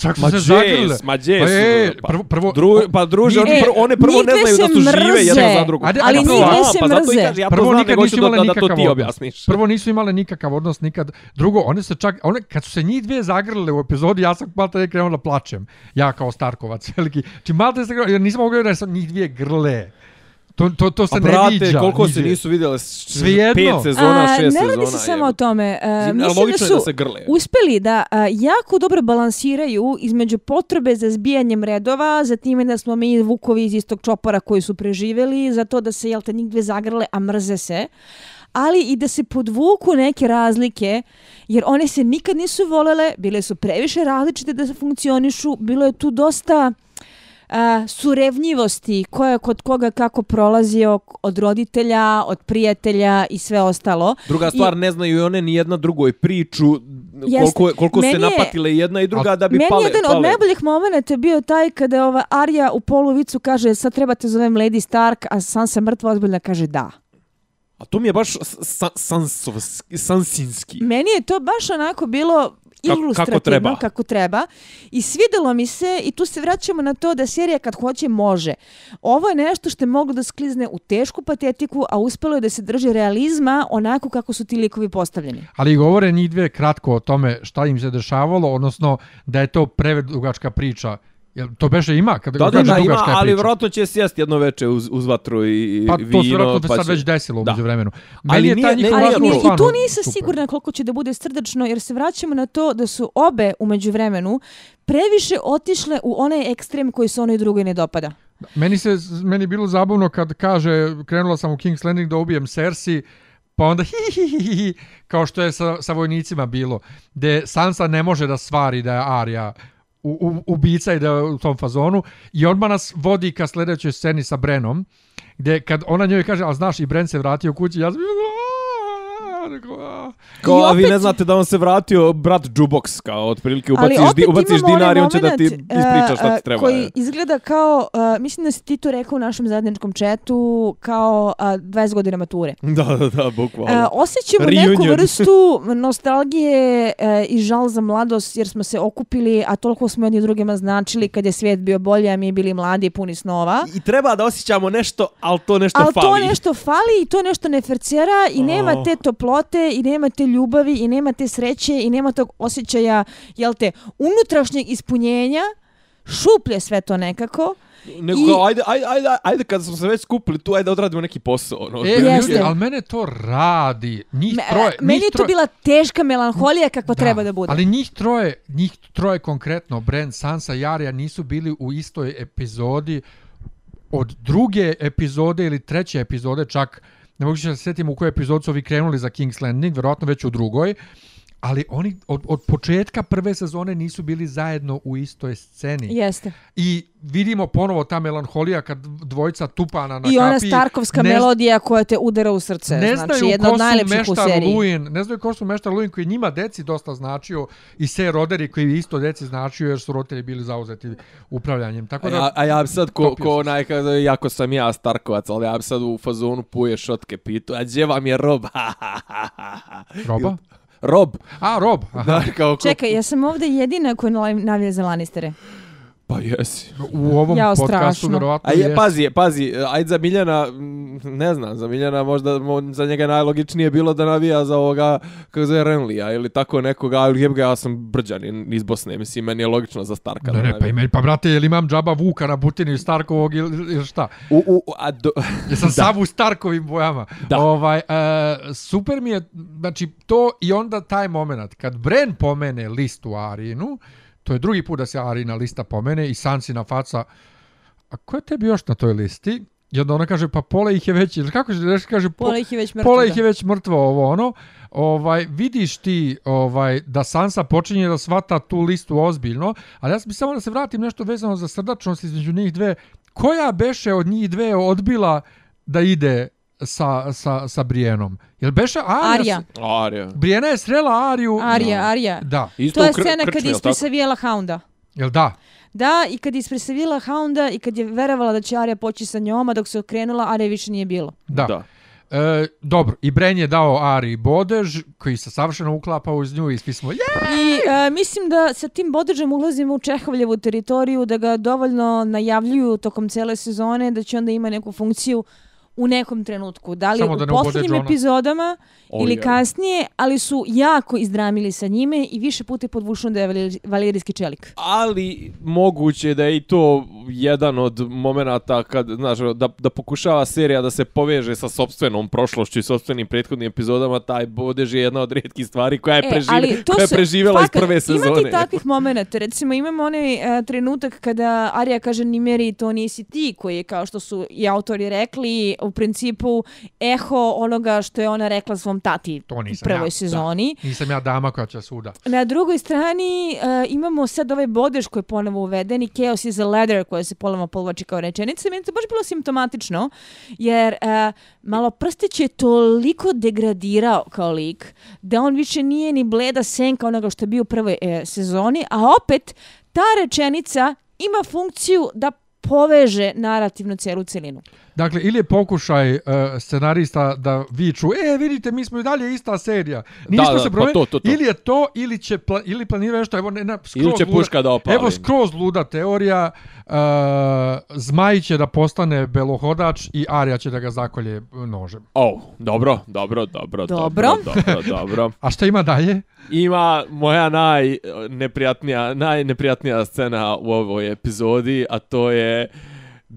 Čak su Ma se džes, zagrle. ma džes, Pa, e, pa, prvo, prvo, Dru, pa druže, oni E, prvo, one prvo ne znaju da su žive mrze. jedna za drugu. Ajde, Ali njih prvo, a, se pa zato i mrze. kažem, ja to Prvo znam, nikad nego nisu hoću da, imale da, da to nikakav ti odnos. objasniš. Prvo nisu imale nikakav odnos nikad. Drugo, one se čak, one, kad su se njih dvije zagrlile u epizodi, ja sam malo tada krenuo da plačem. Ja kao Starkovac veliki. Či malo tada se jer nisam mogao da sam njih dvije grle. To, to, to se A ne brate, viđa. koliko se nigdje. nisu vidjele s- Svejedno. pet sezona, A, šest ne sezona. radi se samo o tome. Uh, Mislim, mislim da su da se grle. uspeli da a, jako dobro balansiraju između potrebe za zbijanjem redova, za time da smo mi vukovi iz istog čopora koji su preživeli, za to da se, jel te, njih dve zagrle, a mrze se ali i da se podvuku neke razlike, jer one se nikad nisu volele, bile su previše različite da funkcionišu, bilo je tu dosta a, surevnjivosti koja je kod koga kako prolazio od roditelja, od prijatelja i sve ostalo. Druga stvar, ne znaju i one ni jedna drugoj priču, koliko, koliko se Meni je- napatile jedna i druga da bi Meni pale. jedan pale. od najboljih momenta je bio taj kada je ova Arya u poluvicu kaže sad trebate zovem Lady Stark, a Sansa mrtva ozbiljna kaže da. A to mi je baš sa, sansovski, sansinski. Meni je to baš onako bilo ilustrativno, kako treba. kako treba. I svidelo mi se, i tu se vraćamo na to da serija kad hoće može. Ovo je nešto što je moglo da sklizne u tešku patetiku, a uspelo je da se drži realizma onako kako su ti likovi postavljeni. Ali govore njih dve kratko o tome šta im se dešavalo, odnosno da je to predugačka priča. Jel to beše ima kada Da, da, kaže da, ima, dugačka je ali priča? vjerojatno će sjesti jedno veče uz, uz vatru i, i Pa vino. to se vjerojatno pa sad će- već desilo Da. umeđu vremenu. Ali je nije- taj ne, njihov nije Ali razgovor ni, i tu nisam super. sigurna koliko će da bude srdačno, jer se vraćamo na to da su obe umeđu vremenu previše otišle u onaj ekstrem koji se onoj drugoj ne dopada. Meni se meni je bilo zabavno kad kaže krenula sam u King's Landing da ubijem Cersei pa onda hi, hi, hi, hi, hi, kao što je sa, sa vojnicima bilo, gde Sansa ne može da stvari da je Arya u, u, ubica i da je u tom fazonu i odmah nas vodi ka sljedećoj sceni sa Brenom, gdje kad ona njoj kaže, a znaš i Bren se vratio kući, ja sam rekao, a. Kao, a vi opet- ne znate da on se vratio brat Jukebox, kao otprilike Ali ubaciš, opet di, ubaciš dinar i on će da ti moment, ispriča šta e, ti treba. Koji izgleda kao, e, mislim da si ti to rekao u našem zajedničkom četu, kao e, 20 godina mature. Da, da, da, bukvalno. E, osjećamo neku Reunion. vrstu nostalgije e, i žal za mladost jer smo se okupili, a toliko smo jedni drugima značili kad je svijet bio bolji, a mi bili mladi i puni snova. I treba da osjećamo nešto, ali to nešto Ali fali. to nešto fali i to nešto ne fercera i nema Oh. te toplote i nema te ljubavi i nema te sreće i nema tog osjećaja, jel te, unutrašnjeg ispunjenja, šuplje sve to nekako. Nego I- kao, ajde, ajde, ajde, ajde, kad smo se već skupili tu, ajde odradimo neki posao. Ono, E, Jeste. ljudi, ali mene to radi. Njih Me, troje, meni njih je to troje- bila teška melanholija kakva treba da bude. Ali njih troje, njih troje konkretno, Brand, Sansa i Arya nisu bili u istoj epizodi od druge epizode ili treće epizode, čak ne mogu se sjetiti u kojoj epizodu su ovi krenuli za King's Landing, verovatno već u drugoj, ali oni od, od početka prve sezone nisu bili zajedno u istoj sceni. Jeste. I vidimo ponovo ta melanholija kad dvojica tupana na I ona kapi. Starkovska ne, melodija koja te udara u srce. Ne znači, znaju jedna ko od najlepših u seriji. Luin, ne znaju ko su meštar Luin koji njima deci dosta značio i se roderi koji isto deci značio jer su roditelji bili zauzeti upravljanjem. Tako A da, ja, a ja bi sad ko, ko onaj, jako sam ja Starkovac, ali ja bi sad u fazonu puje šotke pitu, a gdje vam je Rob? Roba? Rob. A, Rob. Aha. Da, kao, ko, Čekaj, ja sam ovdje jedina koja navija navija za Lannistere. Pa jesi. U ovom Jao, podcastu strašno. vjerovatno A je, jest. pazi, pazi, ajde za Miljana, ne znam, za Miljana možda mo- za njega najlogičnije bilo da navija za ovoga, kako zove Renlija ili tako nekoga, ali jeb ga, ja sam brđanin iz Bosne, mislim, meni je logično za Starka. Ne, da ne, pa, ima, pa brate, jel imam džaba Vuka na Butini i Starkovog ili, ili šta? U, u, a do, Jesam sav u Starkovim bojama. Da. Ovaj, e, super mi je, znači, to i onda taj moment, kad Bren pomene listu Arinu, to je drugi put da se Arina lista pomene i Sansina faca, a ko je tebi još na toj listi? I onda ona kaže, pa pola ih je već, ili kako se reći, kaže, po, Pola ih je već mrtvo. pola ih je već mrtvo ovo ono. Ovaj vidiš ti ovaj da Sansa počinje da svata tu listu ozbiljno, ali ja bih samo da se vratim nešto vezano za srdačnost između njih dve. Koja beše od njih dve odbila da ide sa, sa, sa Brijenom? Jel beše? Arya. Arija. Brijena je srela Ariju. Arija, Arija. Da. Isto To je scena kad je ispresavijela Hounda. Jel da? Da, i kad je ispresavijela Hounda i kad je verovala da će Arija poći sa njom, a dok se okrenula, Arija više nije bilo. Da. Da. E, dobro, i Bren je dao Ari bodež, koji se savršeno uklapa uz nju i svi smo, je, I e, mislim da sa tim bodežem ulazimo u Čehovljevu teritoriju, da ga dovoljno najavljuju tokom cele sezone, da će onda ima neku funkciju u nekom trenutku. Da li Samo u da poslednjim Johna. epizodama O, ili je. kasnije, ali su jako izdramili sa njime i više puta je podvušeno da je valir- valirijski čelik. ali moguće da je i to jedan od momenata kad, znaš, da, da pokušava serija da se poveže sa sopstvenom prošlošću i sopstvenim prethodnim epizodama, taj bodež je jedna od rijetkih stvari koja je, prežive, koja je preživjela iz fakat, prve Ima sezone. ti takvih momenta. Recimo imamo onaj e, trenutak kada Arija kaže Nimeri to nisi ti koji je kao što su i autori rekli u principu eho onoga što je ona rekla svom tati To u nisam prvoj ja, da. sezoni. nisam ja dama koja će suda. Na drugoj strani e, imamo sad ovaj bodež koji je ponovo uveden i chaos is a ladder koja se ponovo povlači kao rečenica. Meni to baš bilo simptomatično jer e, malo prstić je toliko degradirao kao lik da on više nije ni bleda senka onoga što je bio u prvoj e, sezoni, a opet ta rečenica ima funkciju da poveže narativnu celu celinu. Dakle, ili je pokušaj uh, scenarista da viču, e, vidite, mi smo i dalje ista serija. Nismo da, se pa promenili. to, to, to. Ili je to, ili će pla, ili planira nešto, evo, ne, na, skroz Ili će luda, puška da opali. Evo, skroz luda teorija, uh, Zmaj će da postane belohodač i Arija će da ga zakolje nožem. Oh, dobro, dobro, dobro, Dobro. dobro, dobro, dobro. A šta ima dalje? Ima moja najneprijatnija, najneprijatnija scena u ovoj epizodi, a to je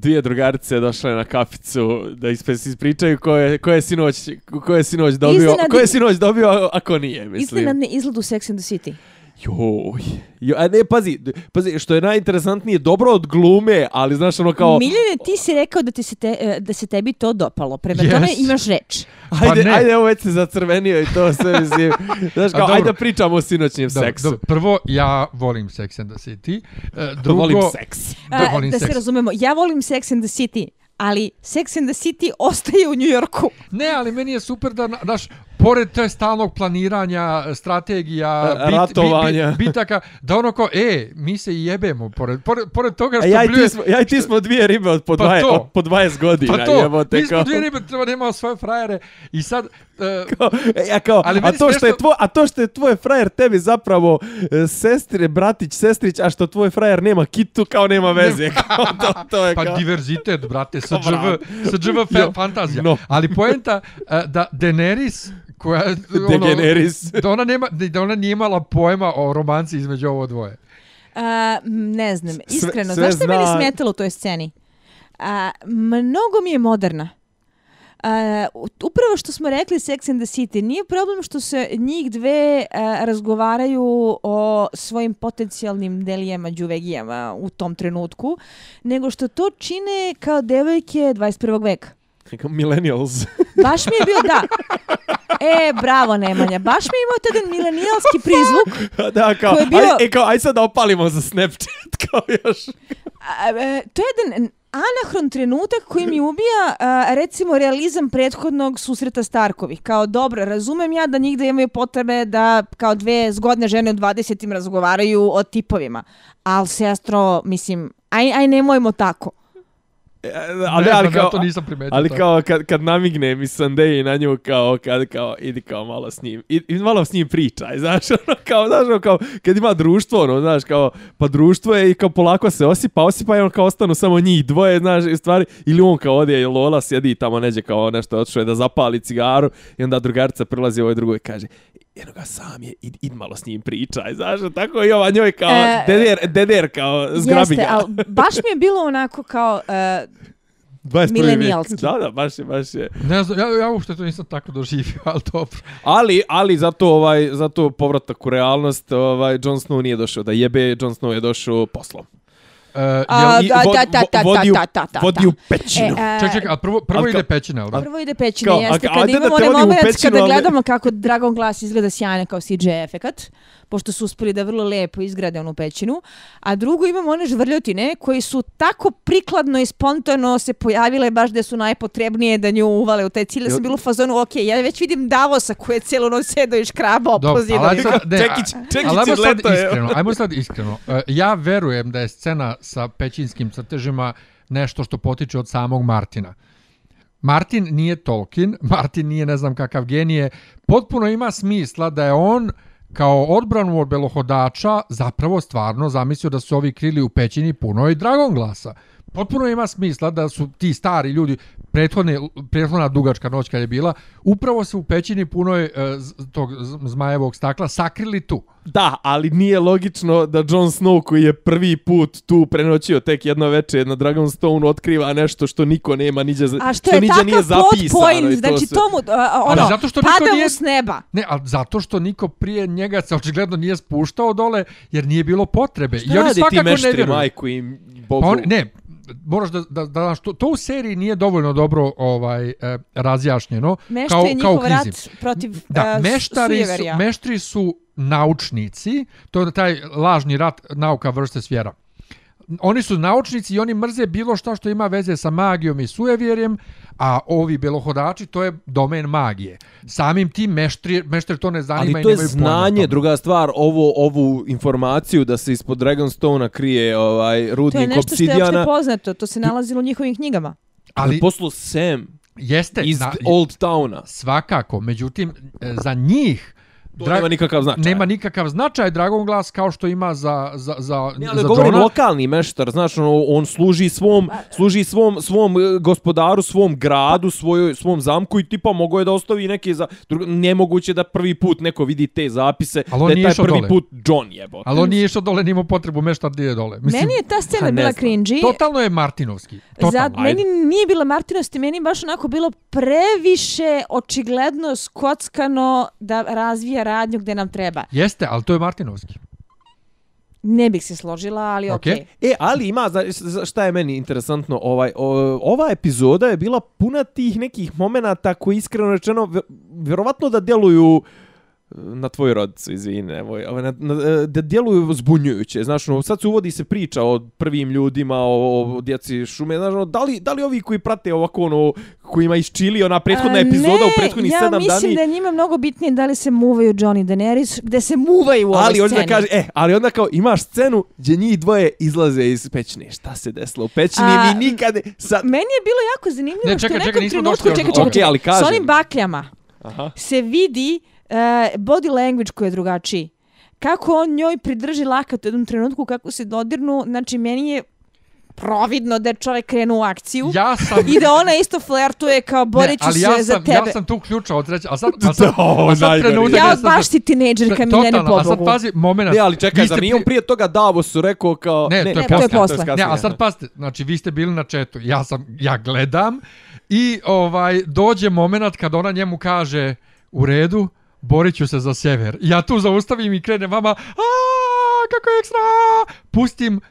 dvije drugarice došle na kaficu da ispričaju ko je, ko je sinoć ko je sinoć dobio, ko je sinoć dobio, a ko nije, mislim. Iznenadni izgled u Sex and the City. Joj. Jo, a ne, pazi, pazi, što je najinteresantnije, dobro od glume, ali znaš ono kao... Miljane, ti si rekao da, ti se te, e, da se tebi to dopalo. Prema Yes. tome imaš reč. Ajde, Pa ne. ajde, ovo već se zacrvenio i to sve, mislim. Znaš kao, dobro. ajde da pričamo o sinoćnjem Dobro, seksu. dobro, prvo, ja volim Sex and the City. E, drugo, Volim seks. Da, A, volim da se seks. razumemo, ja volim Sex and the City, ali Sex and the City ostaje u New Yorku. Ne, ali meni je super da, na- znaš, pored te stalnog planiranja, strategija, E, ratovanja. Bit, bit, bitaka, da ono kao, e, mi se jebemo, pored, pored, pored toga A što ja i, ti smo, ja i ti smo dvije ribe od po, Pa 20, to. od po 20 godina. Pa to, jebote, mi smo dvije ribe, treba nemao svoje frajere i sad... Uh, kao, ja kao, Ali a to što je tvoj, a to što je tvoj frajer tebi zapravo e, sestre, bratić, sestrić, a što tvoj frajer nema kitu, kao nema veze. Kao, to, to je Pa kao... diverzitet, brate, Jo, fe, fantazija. no. Ali poenta uh, da Daenerys koja ono, Degeneris. da ona nema da ona nije imala pojma o romanci između ovo dvoje. A, m, ne znam, iskreno. sve Znaš što je meni zna- smetalo u toj sceni? A, mnogo mi je moderna. A, upravo što smo rekli Sex and the City, nije problem što se njih dve a, razgovaraju o svojim potencijalnim delijama, džuvegijama u tom trenutku, nego što to čine kao devojke 21. veka. Kao millennials. Baš mi je bio, da. E, bravo Nemanja, baš mi je imao taj milenijalski prizvuk da, kao, je bio- aj, e, kao, aj sad da opalimo za Snapchat, kao još. A, e, to je jedan anahron trenutak koji mi ubija a, recimo realizam prethodnog susreta Starkovih. Kao dobro, razumem ja da njih da imaju potrebe da kao dve zgodne žene u 20. razgovaraju o tipovima. Ali sestro, mislim, aj, aj nemojmo tako. E, Ali, Ali, ne ali, znam, ja kao, to nisam primetio. ali kao kad, kad namigne mi Sandeji na nju kao kad kao idi kao malo s njim i, i malo s njim pričaj znaš ono kao znaš ono, kao kad ima društvo ono znaš kao pa društvo je i kao polako se osipa osipa i on kao ostanu samo njih dvoje znaš i stvari ili on kao ode i Lola sjedi tamo neđe kao nešto otišao je da zapali cigaru i onda drugarica prilazi ovoj drugoj i kaže jedno ga sam je, id, id malo s njim pričaj, znaš, tako i ova njoj kao, E, deder, deder kao, zgrabi Jeste, ga. ali baš mi je bilo onako kao... e, 21. milenijalski. Da, da, baš je, baš je. Ne znam, ja, ja uopšte to nisam tako doživio, ali dobro. Ali, ali zato ovaj zato povratak u realnost, ovaj Jon Snow nije došao da jebe, Jon Snow je došao poslom. Uh, A, I da, vod- da, da, da, vodi u- da, da, da, Vodi da. u pećinu. E, ček, ček, a prvo, prvo ide kao- pećina, ali? Prvo ide pećina, Kao, jeste, a- kad imamo onaj moment pećinu, kada gledamo kako Dragon Glass izgleda sjajno kao CGI efekat, pošto su uspeli da vrlo lepo izgrade onu pećinu, a drugo imamo one žvrljotine koji su tako prikladno i spontano se pojavile baš da su najpotrebnije da nju uvale u taj cilj. Ja sam bila u fazonu, ok, ja već vidim Davosa koji je cijelu noć sedao i škrabao Dobro, po zidovima. ne, Čekić, čekić ali ajmo je sad iskreno, ajmo sad iskreno. E, Ja verujem da je scena sa pećinskim crtežima nešto što potiče od samog Martina. Martin nije Tolkien, Martin nije ne znam kakav genije, potpuno ima smisla da je on kao odbranu od belohodača zapravo stvarno zamislio da su ovi krili u pećini punoj Dragonglasa. Potpuno ima smisla da su ti stari ljudi, prethodne, prethodna dugačka noć kad je bila, upravo se u pećini punoj e, z- tog zmajevog stakla sakrili tu. Da, ali nije logično da Jon Snow koji je prvi put tu prenoćio tek jedno veče na Dragonstone otkriva nešto što niko nema niđe, za- A što je niđe takav nije plot zapisano. i point, to znači sve. to mu, a, a, Ali ono, zato što niko pada nije- mu s neba. Ne, ali zato što niko prije njega se očigledno nije spuštao dole, jer nije bilo potrebe. Šta I oni rade ti ne meštri, vjeruju. majku im, bogu? Pa on, ne, moraš da, da, da to, to u seriji nije dovoljno dobro ovaj e, razjašnjeno. Mešta kao, je kao njihov rat protiv Da, a, meštari su, meštri su naučnici, to je taj lažni rat nauka vrste svjera. Oni su naučnici i oni mrze bilo šta što ima veze sa magijom i sujevjerjem, a ovi belohodači to je domen magije. Samim tim meštri, meštri to ne zanima Ali i to je nemaju pojma o znanje, druga stvar, ovo, ovu informaciju da se ispod Dragonstone krije ovaj To je rudnik nešto što je opšte obsidijana. poznato, to se nalazilo u njihovim knjigama. Ali Ali poslu Sam jeste, iz na, Old Towna. svakako, međutim, e, za njih To Dra- nema nikakav značaj. nema nikakav značaj Dragon Glass kao što ima za, za, za, Ne, ali za govorim Johna. lokalni meštar, znaš, ono, on služi svom, služi svom, svom e, gospodaru, svom gradu, svojoj, svom zamku i tipa mogo je da ostavi neke za... Drugo, nemoguće da prvi put neko vidi te zapise, Ali on da je nije taj prvi dole. put John jebo. Ali on nije išao dole, nije imao potrebu meštar gdje je dole. Mislim, meni je ta scena pa bila cringy. totalno je Martinovski. Totalno. Za, meni nije bila Martinosti, meni je baš onako bilo previše očigledno skockano da razvija radnju gde nam treba. Jeste, ali to je Martinovski. Ne bih se složila, ali okej. Okej. Okay. E, ali ima, za, za- šta je meni interesantno, ovaj, o, ova epizoda je bila puna tih nekih momenata koji iskreno rečeno, vje- vjerovatno da deluju na tvoju rodicu, izvini, nemoj, ovaj, na, na, da djeluju zbunjujuće, znaš, ono, sad se uvodi se priča o prvim ljudima, o, o djeci šume, znaš, ono, da li, da li ovi koji prate ovako, ono, koji ima isčili ona prethodna A, epizoda ne, u prethodnih ja sedam dani, mislim da je njima mnogo bitnije da li se muvaju Johnny Daenerys, gde se muvaju u ovoj ali onda sceni. kaže, e, ali onda kao imaš scenu gdje njih dvoje izlaze iz pećine. Šta se desilo u pećini? A, mi nikad... Sad... Meni je bilo jako zanimljivo Ne, što čekaj, u čekaj, nekom nismo trenutku, došli još čekaj, do čekaj, toga. Okej, ali čekaj, s kažem. onim bakljama Aha. se vidi uh, body language koji je drugačiji. Kako on njoj pridrži lakat u jednom trenutku, kako se dodirnu, znači meni je providno da je čovjek krenuo u akciju. Ja sam... I da ona isto flertuje kao borit ću ali se ja za sam, tebe. Ja sam tu ključao od treće, a sad, a sad, To, a sad trenutak... ja gdje od sam- baš si tinejdžerka Miljane Totalno, a sad pazi, moment. Ne, ali čekaj, zar nije on pri- prije toga Davosu rekao kao... Ne, to je Ne, to je posle. Ne, a sad pazite, znači vi ste bili na četu, ja sam, ja gledam i ovaj dođe moment kad ona njemu kaže u redu, borit ću se za sjever. Ja tu zaustavim i krenem vama, a kako je ekstra, pustim,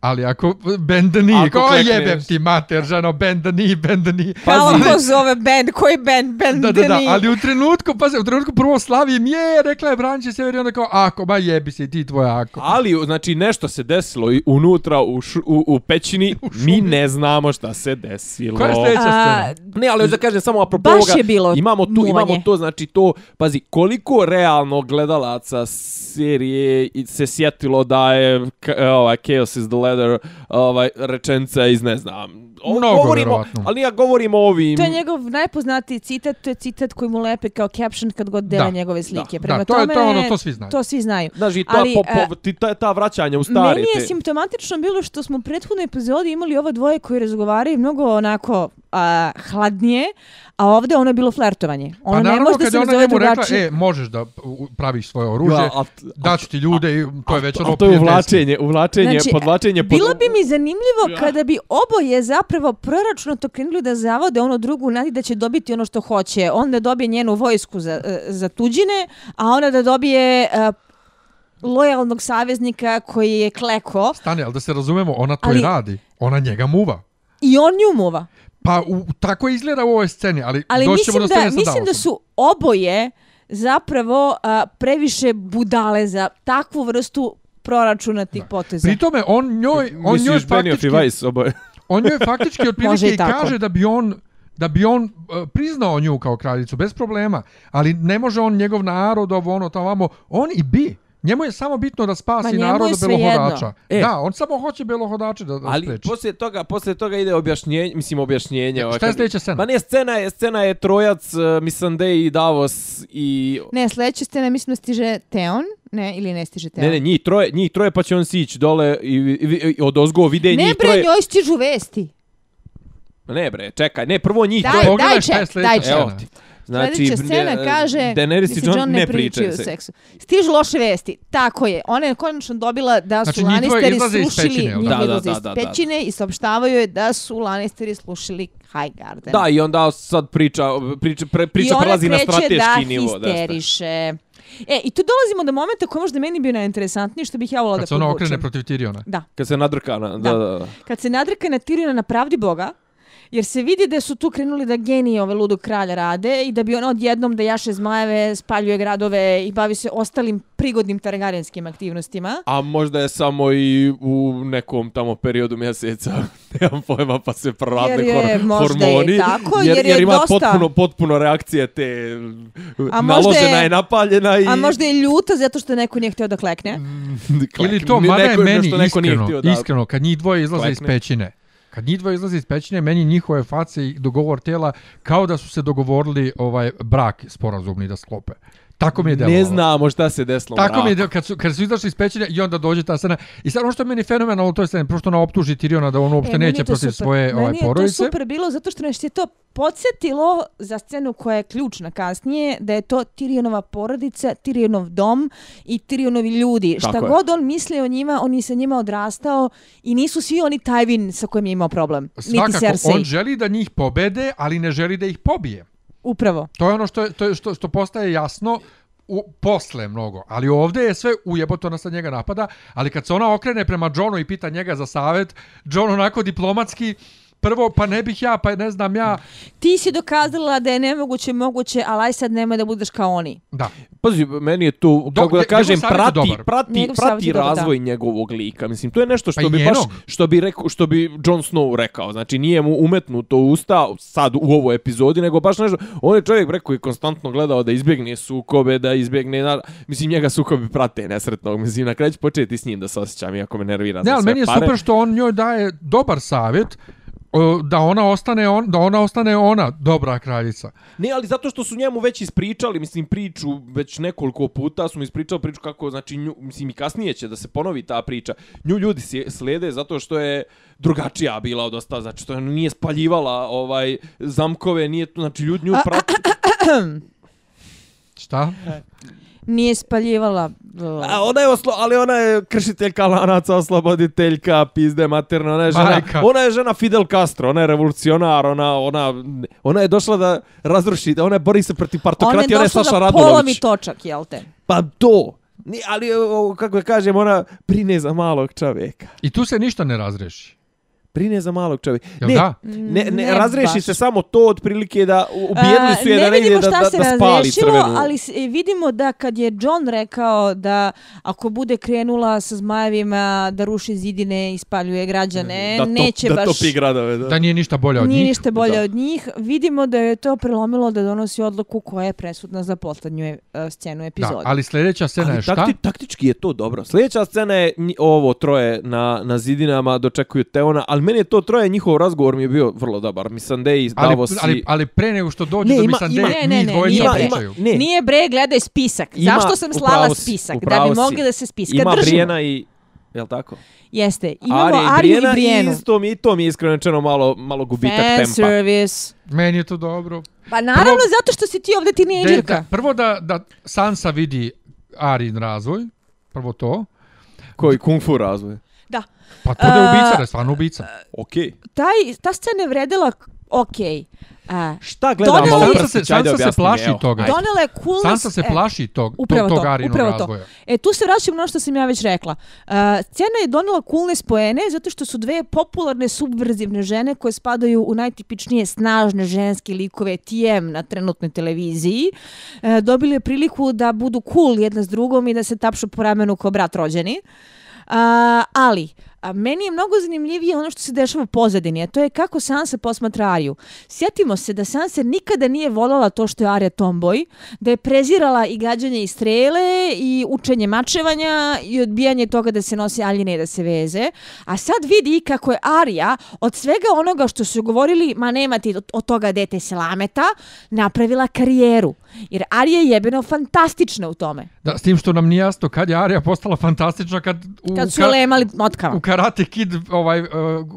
ali ako bend knee, Ako ko klekneš. jebem ti mater, ženo, bend knee, bend knee. Hvala Pazi. ko zove band, koji band, band Da, da, da, ali u trenutku, pazi, u trenutku prvo slavim, je, rekla je branče sjever i onda kao, ako, ba jebi se ti tvoja ako. Ali, znači, nešto se desilo i unutra u, šu, u, u pećini, mi ne znamo šta se desilo. Koja je sljedeća scena? Ne, ali hoću da kažem samo apropo ovoga, je bilo imamo tu, muvanje. imamo to, znači to, pazi, koliko realno gledalaca serije i se sjetilo da je ovaj, Chaos is the leader ovaj, rečenca iz, ne znam, ovo Mnogo, govorimo, vjerovatno. ali ja govorim o ovim... To je njegov najpoznatiji citat, to je citat koji mu lepe kao caption kad god dele Da, njegove slike. da, Prema da, to je- tome, to je ono, to svi znaju. To svi znaju. Znaš, i ta, Ali, po, e, po, ti, ta, ta vraćanja u stare. Meni je te- simptomatično bilo što smo u prethodnoj epizodi imali ova dvoje koji razgovaraju mnogo onako a, hladnije, a ovde ono je bilo flertovanje. Ono Pa ne naravno, može da kad se je ona njemu rekla, drugačije. e, možeš da praviš svoje oružje, Ja, a- daću ti ljude i to je već ono A to je uvlačenje, uvlačenje, Znači, podvlačenje. pod- Bilo bi mi zanimljivo Ja. kada bi oboje zapravo proračunato krenuli da zavode ono drugu nadi da će dobiti ono što hoće. On da dobije njenu vojsku za, e, za tuđine, a ona da dobije e, lojalnog saveznika koji je kleko Stane, ali da se razumemo, ona to Ali- i radi. Ona njega muva. i on nju muva. Pa u, tako izgleda u ovoj sceni, ali, Ali doći ćemo mislim do da, scene sa mislim da Davosom. su oboje zapravo a, previše budale za takvu vrstu proračunatih poteza. Pri tome, on njoj, on njoj Misliš faktički, Weiss oboje? on njoj faktički otprilike i i kaže da bi on da bi on uh, priznao nju kao kraljicu bez problema, ali ne može on njegov narod ovo ono tamo vamo, on i bi. Njemu je samo bitno da spasi narod od belohodača. E. Da, on samo hoće belohodače da, da Ali spreči. poslije toga, poslije toga ide objašnjenje, mislim objašnjenje. ovaj, Šta je kad- sljedeća scena? Ma ne, scena je, scena je trojac, uh, Missandei i Davos i... Ne, sledeća scena mislim da stiže Teon, ne, ili ne stiže Teon. Ne, ne, njih troje, njih troje pa će on sići dole i, i, i od ozgo vide Ne njih bre, troje. njoj stižu vesti. Ne bre, čekaj, ne, prvo njih Daj, troje. Daj šta je ček, sljedeća daj scena. Evo ti. Znači, Sljedeća scena ne- kaže Daenerys i da se Jon ne pričaju se. seksu. Stižu loše vesti. Tako je. Ona je konačno dobila da su Znači, Lannisteri slušili pećine, da? Da, da, da, iz da, da. pećine i saopštavaju je da su Lannisteri slušili Highgarden. Da, i onda sad priča, priča, pre, priča prelazi na I ona kreće strateški da nivo. Da, histeriše. E, i tu dolazimo do momenta koji možda meni bio najinteresantniji, što bih ja volila da Kad se ona okrene protiv Tiriona. Da. kad se nadrka na... Da, Da. da, da. Kad se nadrka na Tiriona na pravdi Boga, jer se vidi da su tu krenuli da genije ove ludog kralja rade i da bi ona odjednom da jaše zmajeve, spaljuje gradove i bavi se ostalim prigodnim targarijenskim aktivnostima. A možda je samo i u nekom tamo periodu mjeseca, nemam pojma, pa se proradne Jer je hor hormoni. tako, jer, jer je jer ima dosta- potpuno, potpuno reakcije te A naložena je- je, napaljena i... A možda je ljuta zato što neko nije htio da klekne. klekne. Ili to, mada je meni neko nije iskreno, htio da- iskreno, kad njih dvoje izlaze iz klekne. pećine, kad njih dva izlaze iz pećine, meni njihove face i dogovor tela kao da su se dogovorili ovaj brak sporazumni da sklope. Tako mi je delovalo. Ne znamo šta se desilo. Tako mi je, mraku. de- kad su, kad su izašli iz pećine i onda dođe ta scena. I sad ono što je meni fenomenalno u toj sceni, prosto ona optuži Tiriona da on uopšte E, meni je neće to protiv super. svoje ovaj, Meni je porodice. to super bilo zato što nas je to podsjetilo za scenu koja je ključna kasnije, da je to Tyrionova porodica, Tyrionov dom i Tyrionovi ljudi. Tako Šta je. god on misli o njima, on je sa njima odrastao i nisu svi oni Tywin sa kojim je imao problem. Niti Svakako, Cersei. on želi da njih pobede, ali ne želi da ih pobije. Upravo. To je ono što, je, to je što, što postaje jasno u, posle mnogo. Ali ovdje je sve ujeboto ona sad njega napada, ali kad se ona okrene prema Johnu i pita njega za savjet, John onako diplomatski prvo, pa ne bih ja, pa ne znam ja. Ti si dokazala da je nemoguće moguće, ali aj sad nemoj da budeš kao oni. Da. Pazi, meni je to, Do- kako da kažem, je prati, dobar. prati, Njegov prati je dobar, da. razvoj njegovog lika. Mislim, to je nešto Pa što i bi baš, što bi, rekao, što bi Jon Snow rekao. Znači, nije mu umetnuto u usta sad u ovoj epizodi, nego baš nešto, on je čovjek rekao i konstantno gledao da izbjegne sukobe, da izbjegne, na, mislim, njega sukobi prate nesretnog. Mislim, na kraju ću početi s njim da se osjećam, iako me nervira Ne, za ali meni je pare. super što on njoj daje dobar savjet da ona ostane on, da ona ostane ona dobra kraljica. Ne, ali zato što su njemu već ispričali, mislim, priču, već nekoliko puta su mi ispričali priču kako, znači, nju, mislim, i kasnije će da se ponovi ta priča. Nju ljudi slede zato što je drugačija bila od ostala, znači, što nije spaljivala ovaj zamkove, nije znači, ljudi nju prati. Šta? Nije spaljivala... A ona je oslo, ali ona je kršiteljka lanaca, osloboditeljka, pizde materna, ona je žena, Majka. ona je žena Fidel Castro, ona je revolucionar, ona, ona, ona je došla da razruši, ona je bori se protiv Ona je partokratije, ona je došla Saša da polomi Radulović. točak, jel te? Pa to. Ni, ali, o, kako da kažem, ona brine za malog čovjeka. I tu se ništa ne razreši. Brine za malog čovjeka. Ne, da? ne, ne, Ne razreši baš. se samo to otprilike da u- ubijedili su je A, da ne ide da, da, da spali crvenu. ali e, vidimo da kad je John rekao da ako bude krenula sa zmajevima da ruši zidine i spaljuje građane, da, neće da baš... topi gradove. Da. Da nije ništa bolja od Nije njih. ništa bolje Da. od njih. Vidimo da je to prelomilo da donosi odluku koja je presudna za poslednju e, scenu Da, epizode. ali sljedeća scena je Ali šta? takti, taktički je to dobro. Sljedeća scena je ovo troje na, na zidinama dočekuju Teona, ali meni je to troje, njihov razgovor mi je bio vrlo dobar. Missandei, Ali, Davos ali, i... ali pre nego što dođe Ne, do ima- ima- Ne, ne, njih ne, nije ima, pričaju. ne, Nije bre, gledaj spisak. Ima- Zašto sam slala upravo si, spisak? Da bi si. mogli da se spiska ima držimo. Brijena i... Jel tako? Jeste. Imamo Arija i Ariju i Brijena Brijenu. i isto mi, to mi je iskreno rečeno malo, malo gubitak Fan tempa. service. Meni je to dobro. Pa naravno Prvo- zato što si ti ovdje tinejdžerka. da, prvo da, da Sansa vidi Arin razvoj, prvo to. Koji kung fu razvoj. Pa to da je ubica, da je stvarno ubica. Okej. Taj, ta scena je vredila okej. A, Šta gledamo? Ovo Sansa se, Sansa se plaši evo. toga. Donela je coolness... Sansa se e, plaši tog, upravo tog, to, tog Arinog upravo to. razvoja. E, tu se vraćam na ono što sam ja već rekla. Uh, scena je donela coolness poene zato što su dve popularne subverzivne žene koje spadaju u najtipičnije snažne ženske likove TM na trenutnoj televiziji. Uh, dobili priliku da budu cool jedna s drugom i da se tapšu po ramenu kao brat rođeni. Uh, ali, a meni je mnogo zanimljivije ono što se dešava u pozadini, a to je kako Sansa posmatra Ariju. Sjetimo se da Sansa nikada nije voljela to što je Arya tomboy, da je prezirala i gađanje i strele i učenje mačevanja i odbijanje toga da se nosi aljine i da se veze. A sad vidi kako je Arija od svega onoga što su govorili, ma nema ti od, toga dete selameta, napravila karijeru. Jer Arija je jebeno fantastična u tome. Da, s tim što nam nije jasno kad je Arija postala fantastična kad u, Kad su ka- lemali motkama. u Karate Kid, ovaj, uh,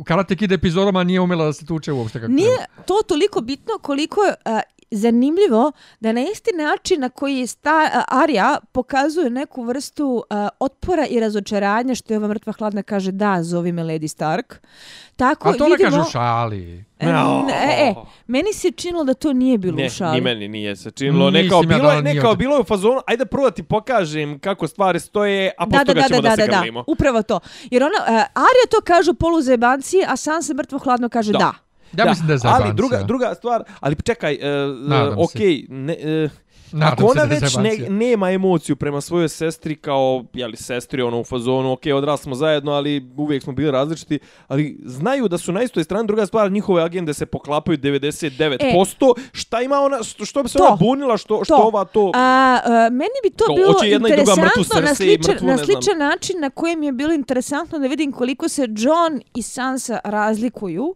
Karate Kid epizodama nije umela da se tuče uopšte kako Nije to toliko bitno koliko a, zanimljivo da na isti način na koji sta, a, Arya pokazuje neku vrstu a, otpora i razočaranja što je ova mrtva hladna kaže da, zovi me Lady Stark. Tako A to vidimo... kaže u šali. E, ne, e, meni se činilo da to nije bilo Ne, u šali. ni meni nije se činilo. Nekao ja bilo, da je, nije nekao ovdje. bilo je u fazonu, ajde prvo da ti pokažem kako stvari stoje, a Da, posle da, toga da, ćemo da, da, da, se da, da, grlimo. upravo to. Jer ona, uh, Arya to kaže u poluzebanci, a Sansa mrtvo hladno kaže da. Da. Da. Ja mislim da je Ali zajebancija. druga, druga stvar, ali čekaj, uh, se. okej, ne, uh, Nadam Ako ona da već ne, nema emociju prema svojoj sestri kao, jeli, sestri ono u fazonu, ok, odrasli smo zajedno, ali uvijek smo bili različiti, ali znaju da su na istoj strani, druga stvar, njihove agende se poklapaju 99%, šta ima ona, što, što bi se To. ona bunila, što, što To. ova to... A, a, meni bi to Kao, bilo hoće jedna i druga mrtvu interesantno na Cersei, sličan, mrtvu, na sličan način na kojem je bilo interesantno da vidim koliko se John i Sansa razlikuju,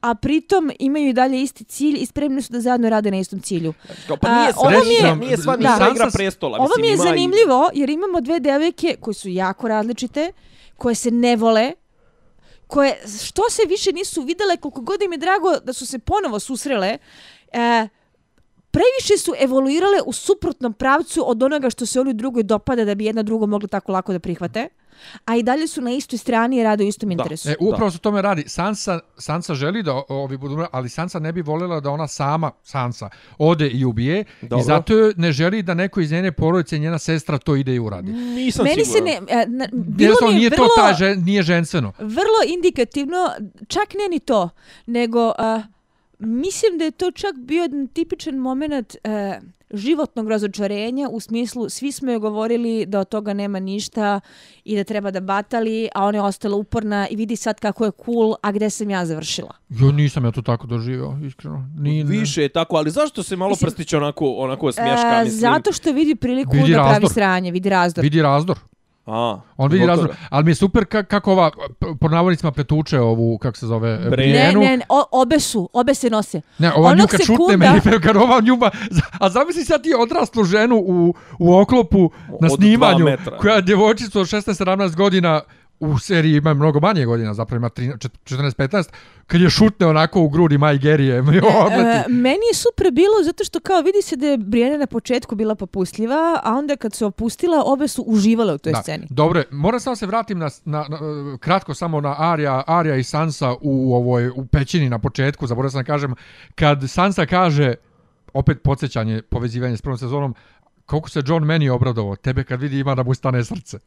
a pritom imaju i dalje isti cilj i spremni su da zajedno rade na istom cilju. Pa A, nije ovo sve, mi je- nije, nije sva Da. nije igra prestola. Ovo mi je zanimljivo jer imamo dve devojke koje su jako različite, koje se ne vole, koje što se više nisu videle, koliko god im je drago da su se ponovo susrele, e, previše su evoluirale u suprotnom pravcu od onoga što se oni drugoj dopada da bi jedna drugo mogla tako lako da prihvate. A i dalje su na istoj strani i rade u istom interesu. E, upravo se tome radi. Sansa, Sansa želi da ovi budu, ali Sansa ne bi voljela da ona sama, Sansa, ode i ubije. Dobro. I zato ne želi da neko iz njene porodice, njena sestra, to ide i uradi. Nisam Meni se siguran. ne... e, na- Bilo Jednostavno, nije vrlo, to ta žen, nije ženstveno. vrlo indikativno, čak ne ni to, nego a, mislim da je to čak bio jedan tipičan moment e, životnog razočarenja u smislu svi smo joj govorili da od toga nema ništa i da treba da batali, a ona je ostala uporna i vidi sad kako je cool, a gde sam ja završila. Jo, nisam ja to tako doživio, iskreno. Nije, Više je tako, ali zašto se malo Mislim- prstić onako, onako smješka, E, mislim? zato što vidi priliku Vidi da pravi razdor. sranje, vidi razdor. Vidi razdor. A, On vidi toga. Ali mi je super ka, kako ova, po navodnicima, pretuče ovu, kako se zove, Brienne. Ne, ne, ne, o, obe su, obe se nose. Ne, ova Onog nju kad šutne sekunda- meni, kad ova njuma... A zamisli sad ti odraslu ženu u, u oklopu na Od snimanju, koja je djevojčica od 16-17 godina, u seriji ima mnogo manje godina, zapravo ima 14-15, kad je šutne onako u grudi Maj Gerije, mi E, meni je super bilo zato što kao vidi se da je Brienne na početku bila popustljiva, a onda kad se opustila, obe su uživale u toj Da, sceni. dobro, moram samo se vratim na, na, na, kratko samo na Arya, Arya i Sansa u ovoj u pećini na početku, zaboravio sam da kažem, kad Sansa kaže, opet podsjećanje, povezivanje s prvom sezonom, koliko se John meni obradovao, tebe kad vidi ima da mu stane srce.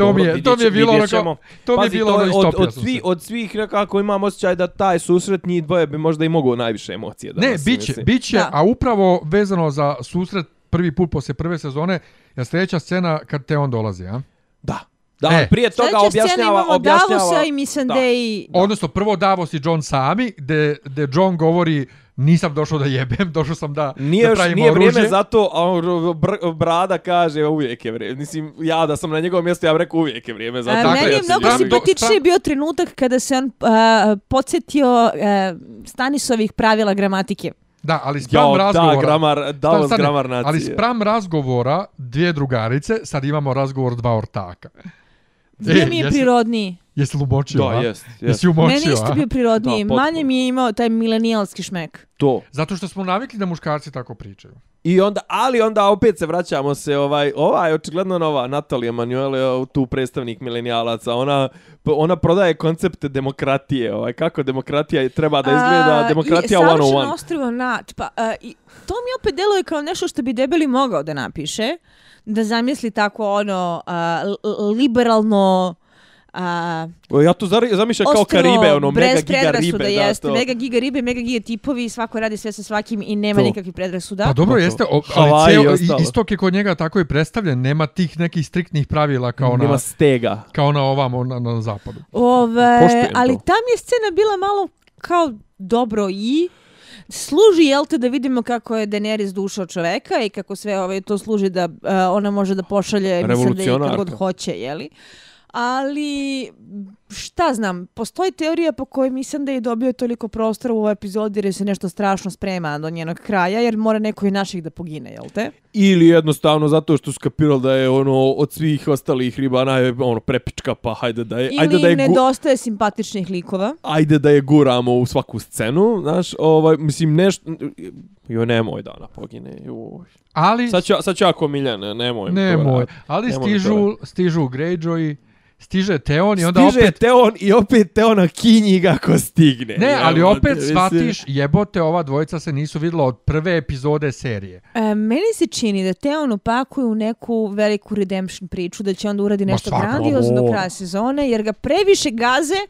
To mi je, to mi je bilo ono kao, to mi je bilo ono od, istopio od, sam svi, se. od svih nekako imam osjećaj da taj susret njih dvoje bi možda i mogao najviše emocije da Ne, biće, biće, Da. a upravo vezano za susret prvi put posle prve sezone, je sljedeća scena kad te on dolazi, a? Da. Da, E. prije toga Sljedeća scena objašnjava, imamo objašnjava... Davosa i Missandei. Odnosno, prvo Davos i John sami, gde, gde John govori nisam došao da jebem, došao sam da, Nije, da još, pravimo nije vrijeme oružje. zato, a on, br, Brada kaže uvijek je vrijeme. Mislim, ja da sam na njegovom mjestu, ja bih rekao uvijek je vrijeme za A, to. meni je mnogo simpatičniji bio trenutak kada se on a, podsjetio a, Stanisovih pravila gramatike. Da, ali spram da, razgovora... gramar, Davos Stani, stani, gramar nacije. Ali spram razgovora dvije drugarice, sad imamo razgovor dva ortaka. Gdje mi je jesi, prirodniji? Jesi umočio, Da, a? jest, jest. Jesi umočio, Meni isto bio prirodniji. Da. Manje mi je imao taj milenijalski šmek. To. Zato što smo navikli da muškarci tako pričaju. I onda, ali onda opet se vraćamo se, ovaj, ova je očigledno nova Natalija Manuel, tu predstavnik milenijalaca, ona, ona prodaje koncept demokratije, ovaj, kako demokratija treba da izgleda, A, demokratija i one on savršeno one. ostrvo Nat. Pa, a, i to mi opet deluje kao nešto što bi debeli mogao da napiše. Da zamisli tako ono a, liberalno a, Ja to zamišljam kao Karibe, ono, mega giga ribe, da, jeste. to. Mega giga ribe, mega giga tipovi, svako radi sve sa svakim i nema To. nikakvih predrasuda. Pa dobro Pa to. jeste, o, ali ceo, istok je kod njega tako i predstavljen, nema tih nekih striktnih pravila kao na, Nema stega. kao na ovamo na, na zapadu. Ove, Poštujem ali to. tam je scena bila malo kao dobro i služi jel te da vidimo kako je Daenerys duša od čoveka i kako sve ovaj to služi da uh, ona može da pošalje mislim da kad Revolucionarka. god hoće, jeli? Ali šta znam, postoji teorija po kojoj mislim da je dobio toliko prostora u ovoj epizodi jer se nešto strašno sprema do njenog kraja jer mora neko i naših da pogine, jel te? Ili jednostavno zato što skapirali da je ono od svih ostalih riba naj, ono prepička pa hajde da je Ili ajde da je im gu, nedostaje simpatičnih likova. ajde da je guramo u svaku scenu, znaš, ovaj mislim nešto jo nemoj da ona pogine. Joj. Ali, Sad ću, sad ću ako Miljana, nemoj. nemoj, ali Nemoj stižu, stižu Greyjoy, stiže Theon i onda Stiže opet... Teon i opet Teona kinji ga ko stigne. Ne, ali Jebote, opet mislim. shvatiš, jebote, ova dvojica se nisu videla od prve epizode serije. E, meni se čini da Teon upakuje u neku veliku redemption priču, da će onda uradi nešto grandiozno do kraja sezone, jer ga previše gaze,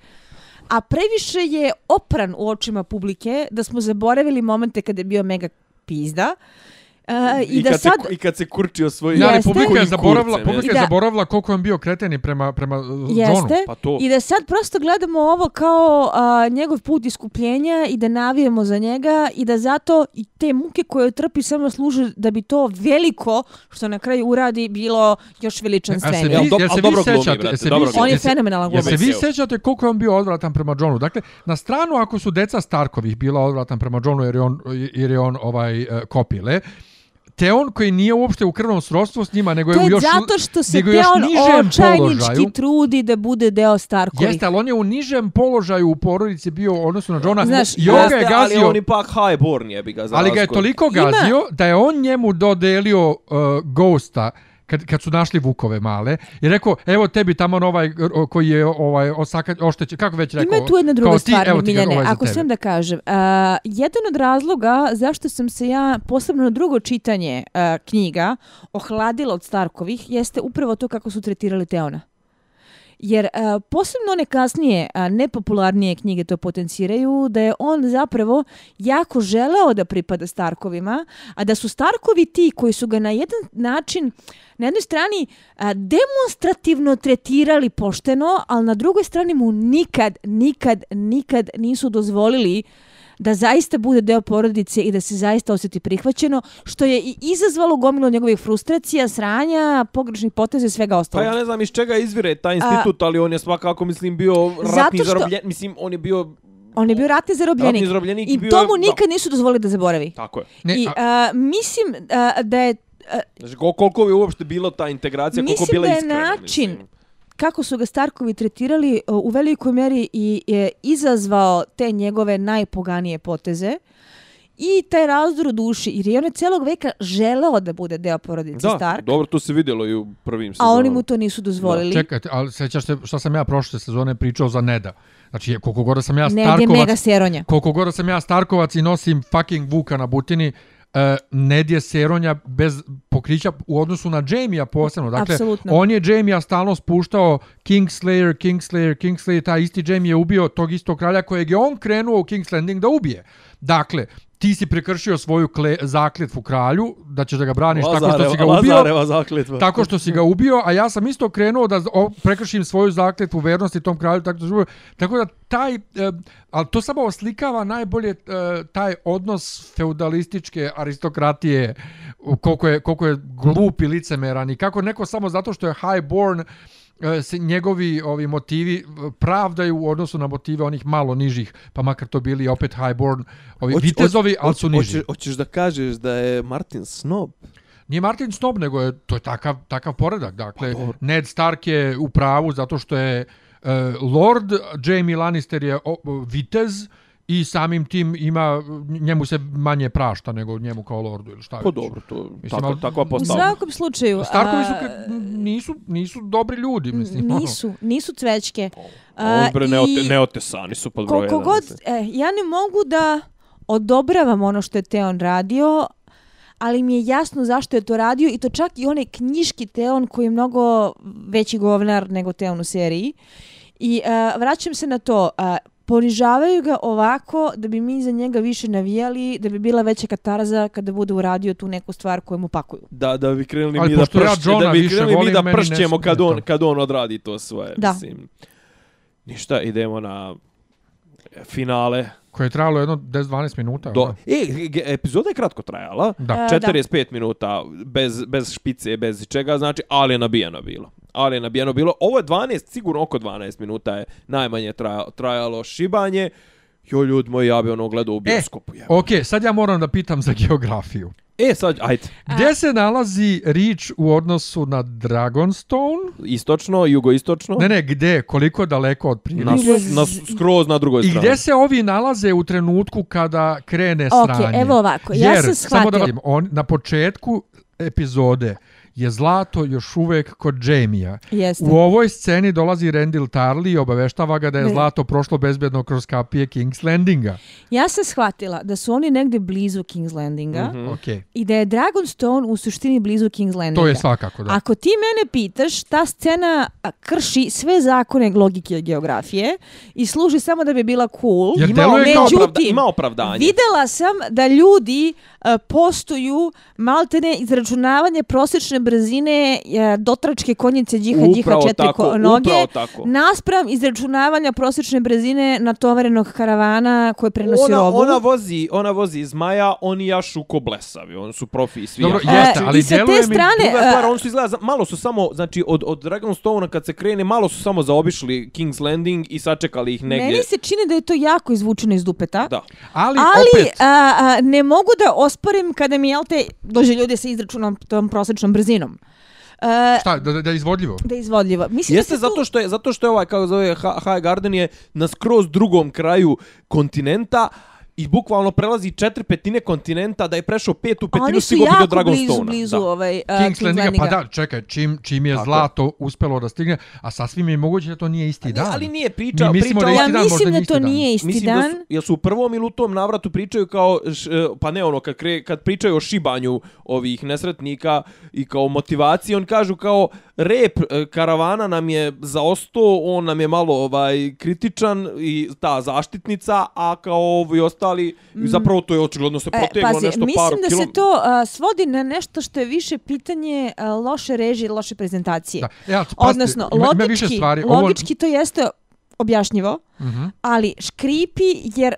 a previše je opran u očima publike, da smo zaboravili momente kada je bio mega pizda. E, I, I, da kad sad... se, I kad se kurčio svoj... Ja, ali Jeste. publika je zaboravila, kurcem, publika je zaboravila koliko je on bio kreteni prema, prema uh, Johnu. Jeste. Pa to. I da sad prosto gledamo ovo kao a, njegov put iskupljenja i da navijemo za njega i da zato i te muke koje trpi samo služe da bi to veliko što na kraju uradi bilo još A se veličanstvenije. Vi, do- jel se vi dobro glumi, brate, jel se vi dobro se- glumi. On je se- fenomenalan Jel se glumac. vi se. sećate koliko je on bio odvratan prema Johnu? Dakle, na stranu ako su deca Starkovih bila odvratan prema Johnu jer je on, jer je on ovaj uh, kopile, Teon koji nije uopšte u krvnom srodstvu s njima, nego To je u je još... zato što se nego još Teon očajnički položaju. trudi da bude deo Starkovih. Jeste, ali on je u nižem položaju u porodici bio u odnosu na Johna. Znaš, I je Jeste, Ali gazio, on ipak highborn je bi ga za ali ga je toliko Ima- gazio da je on njemu dodelio uh, Ghosta kad, kad su našli Vukove male i rekao, evo tebi tamo ovaj koji je ovaj osaka, oštećen, kako već rekao? Ima tu jedna druga kao ti, stvar, evo ti Miljane, ovaj ako smijem da kažem. Uh, jedan od razloga zašto sam se ja, posebno na drugo čitanje uh, knjiga, ohladila od Starkovih, jeste upravo to kako su tretirali Teona. Jer uh, posebno one kasnije, uh, nepopularnije knjige to potenciraju, da je on zapravo jako želeo da pripada Starkovima, a da su Starkovi ti koji su ga na jedan način, na jednoj strani a, demonstrativno tretirali pošteno, ali na drugoj strani mu nikad, nikad, nikad nisu dozvolili da zaista bude deo porodice i da se zaista osjeti prihvaćeno, što je i izazvalo gomilu njegovih frustracija, sranja, pogrešnih poteza i svega Pa ostalog. ja ne znam iz čega izvire taj institut, ali on je svakako, mislim, bio ratni što- zarobljen, mislim, on je bio, On je bio ratni zarobljenik. Ratni zarobljenik i bio to je- mu da. nikad nisu dozvolili da zaboravi. tako je. Ne, I a- a, mislim a, da je a, Znači, kol- koliko je uopšte bilo ta integracija, koliko Mislim bila da je iskrena. način mislim. Kako su ga Starkovi tretirali uh, u velikoj meri i je izazvao te njegove najpoganije poteze i taj razdor u duši, jer je on je celog veka želeo da bude deo porodice Da, Stark, dobro, to se vidjelo i u prvim a sezonama. oni mu to nisu dozvolili. Čekajte, ali sećaš se šta sam ja prošle sezone pričao za Neda. Znači, koliko god da sam ja Ned je Starkovac, mega seronja. koliko god da sam ja Starkovac i nosim fucking Vuka na butini, uh, Ned je seronja bez pokrića u odnosu na Jamie-a posebno. Dakle, Apsolutno. on je Jamie-a stalno spuštao Kingslayer, Kingslayer, Kingslayer, taj isti Jamie je ubio tog istog kralja kojeg je on krenuo u King's Landing da ubije. Dakle, ti si prekršio svoju kle, zakljetvu kralju, da ćeš da ga braniš tako što si ga ubio. Lazareva zakletva. Tako što si ga ubio, a ja sam isto krenuo da o, prekršim svoju zakletvu vernosti tom kralju, tako da, ubio. tako da taj, e, ali to samo oslikava najbolje e, taj odnos feudalističke aristokratije, koliko je, koliko je glup i licemeran i kako neko samo zato što je highborn e, se njegovi ovi motivi pravdaju u odnosu na motive onih malo nižih, pa makar to bili opet highborn, ovi Hoć- vitezovi, hoć- ali su niži. hoće- Hoćeš da kažeš da je Martin snob? Nije Martin Snob, nego je to je takav takav poredak. Dakle, Pa. Ned Stark je u pravu zato što je uh, Lord Jamie Lannister je o, vitez i samim tim ima njemu se manje prašta nego njemu kao lordu ili šta Pa već. dobro, to Mislim, takva, ali- takva U postavka. svakom slučaju... Starkovi su a, nisu nisu dobri ljudi, mislim. ono. Nisu, nisu cvećke. A, neote, i- neotesani su pod broj jedan, god, e, ja ne mogu da odobravam ono što je Teon radio, ali mi je jasno zašto je to radio i to čak i onaj knjiški Teon koji je mnogo veći govnar nego Teon u seriji. I e, vraćam se na to, e, ponižavaju ga ovako da bi mi za njega više navijali, da bi bila veća katarza kada bude uradio tu neku stvar koju mu pakuju. Da, da bi krenuli Ali mi da ja pršće, Johna da bi više krenuli mi da pršćemo kad on, kad on odradi to svoje, Da. mislim. Ništa, idemo na finale. Koje je trajalo jedno 10-12 minuta. Do, da. e, epizoda je kratko trajala. Da. E, 45 minuta bez, bez špice, bez čega, znači, ali je nabijeno bilo. Ali je nabijeno bilo. Ovo je 12, sigurno oko 12 minuta je najmanje trajalo, trajalo šibanje. Jo, ljudi moji, ja bi ono gledao u bioskopu. E, Ok, sad ja moram da pitam za geografiju. e sad, ajde. Gdje se nalazi Reach u odnosu na Dragonstone? Istočno, jugoistočno. Ne, ne, gdje? Koliko daleko od prilike? Na, na, skroz na drugoj I strani. gdje se ovi nalaze u trenutku kada krene Ok, sranje? evo ovako, ja Jer, sam samo da shvatila- vidim, on, na početku epizode je zlato još uvek kod Jamie-a. Jeste. U ovoj sceni dolazi Rendil Tarly i obaveštava ga da je zlato prošlo bezbedno kroz kapije King's Landinga. Ja sam shvatila da su oni negde blizu King's Landinga Mhm. Ok, i da je Dragonstone u suštini blizu King's Landinga. to je svakako, da. Ako ti mene pitaš, ta scena krši sve zakone logike i geografije i služi samo da bi bila cool. Jer Ima, kao- opravda, ima opravdanje. Videla sam da ljudi a, postuju maltene izračunavanje prosječne brzine e, dotračke konjice džiha džiha četiri tako, ko- noge. Naspram izračunavanja prosječne brzine natovarenog karavana koje prenosi Ona, robu. ona vozi, ona vozi Zmaja, oni jašu ko blesavi, oni su profi i svi. Dobro, jašu. jeste, E, ali I sa te mi- strane... Druga stvar, e, oni su izgleda, malo su samo, znači od, od Dragonstone kad se krene, malo su samo zaobišli King's Landing i sačekali ih negdje. Meni se čini da je to jako izvučeno iz dupeta. Da. Ali, Ali opet, a, a, ne mogu da osporim kada mi, jel te, dođe ljudi sa izračunom tom prosječnom brzinom. E, šta, da, da, je izvodljivo? da je izvodljivo. Mislim Jeste da se tu- zato što je zato što je ovaj kako zove High Garden je na skroz drugom kraju kontinenta i bukvalno prelazi četiri petine kontinenta da je prešao petu petinu Oni su stigao bi do jako blizu, blizu Da. ovaj, uh, King's Landinga, pa da, čekaj, čim, čim je Tako zlato uspelo da stigne, a sasvim je moguće da to nije isti Ne, dan. ali nije priča, Mi mislimo priča da Ja dan, mislim da to isti dan. nije isti Mislim dan. da su, jel su u prvom ili u tom navratu pričaju kao, š, e, pa ne ono, kad, kre, kad pričaju o šibanju ovih nesretnika i kao motivaciji, on kažu kao rep e, karavana nam je zaostao, on nam je malo ovaj kritičan i ta zaštitnica, a kao ovi ostali, zapravo to je očigledno se Mm. E, proteglo pazi, nešto mislim par da kilo... se to a, svodi na nešto što je više pitanje a, loše režije, loše prezentacije. Da. Ja, pazite, Odnosno, ima, logički, ima više stvari. Ovo, logički to jeste objašnjivo, Mhm. ali škripi jer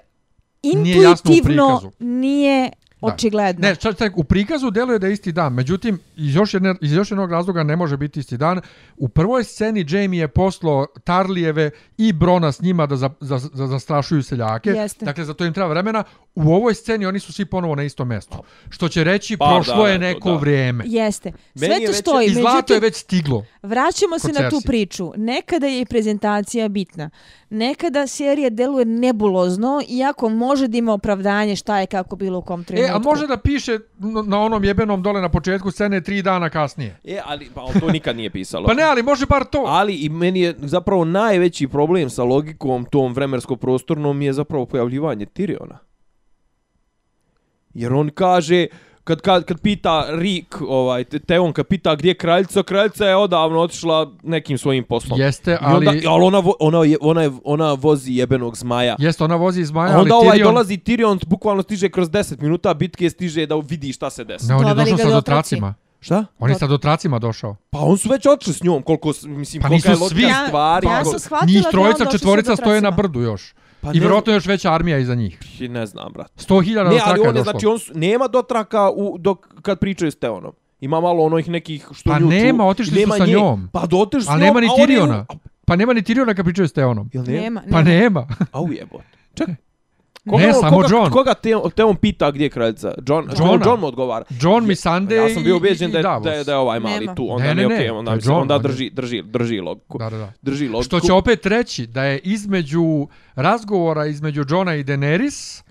Nije intuitivno nije Da. Očigledno. Ne, čak, čak, u prikazu deluje da je isti dan, međutim, iz još, jedne, iz još jednog razloga ne može biti isti dan. U prvoj sceni Jamie je poslo Tarlijeve i Brona s njima da za, za, za, zastrašuju seljake. Jeste. Dakle, za to im treba vremena. U ovoj sceni oni su svi ponovo na istom mjestu. Što će reći, Pa, prošlo da, je neko da. vrijeme. Jeste. Sve Meni je to stoji. I zlato je Međutim, već stiglo. vraćamo se na tu priču. Nekada je i prezentacija bitna. Nekada serija deluje nebulozno, iako može da ima opravdanje šta je kako bilo u kom E, trenutku. A može da piše na onom jebenom dole na početku scene tri dana kasnije. E, ali pa, to nikad nije pisalo. Pa ne, ali može bar to. Ali i meni je zapravo najveći problem sa logikom tom vremensko-prostornom je zapravo pojavljivanje Tyriona. Jer on kaže, kad, kad, kad pita Rick, ovaj, te- Teon, kad pita gdje je kraljica, kraljica je odavno otišla nekim svojim poslom. Jeste, I onda, ali... ali ona, vo- ona, je, ona, je, ona vozi jebenog zmaja. Jeste, ona vozi iz Maja, A onda ali ovaj Tyrion... dolazi Tyrion, bukvalno stiže kroz 10 minuta bitke, stiže da vidi šta se desi. Ne, on je došao sa do dotracima. Šta? On je sa dotracima došao. Pa on su već otišli s njom, koliko, mislim, Pa kolika je nisu logika svi. Ja- stvari. ja koliko- sam shvatila Njih da je on trojica, došao sa četvorica stoje na dotracima. brdu još. Pa I vjerojatno još veća armija iza njih. I ne znam, brat. 100.000 Ne, ali je on je, znači, on su, nema dotraka u, dok, kad pričaju s Teonom. Ima malo onih nekih što Pa nju ču- nema, otišli su nema sa nje. njom. Pa do otišli s njom, nema ni a on je Tiriona. Pa nema ni Tiriona kad pričaju s Teonom. Jel nema? Nema, Pa nema. nema. A ujebo. Čekaj. Ne, samo koga, John. Koga Teon, Teon pita gdje je kraljica? John. John, John mu odgovara. John mi Sande Ja sam bio ubeđen da je, da je, da je ovaj mali Nema. tu. Onda Ne, ne, ne, onda, je mislim, John, onda on drži, drži, drži logiku. Da, da, da. Drži logiku. Što će opet reći da je između razgovora između Johna i Daenerys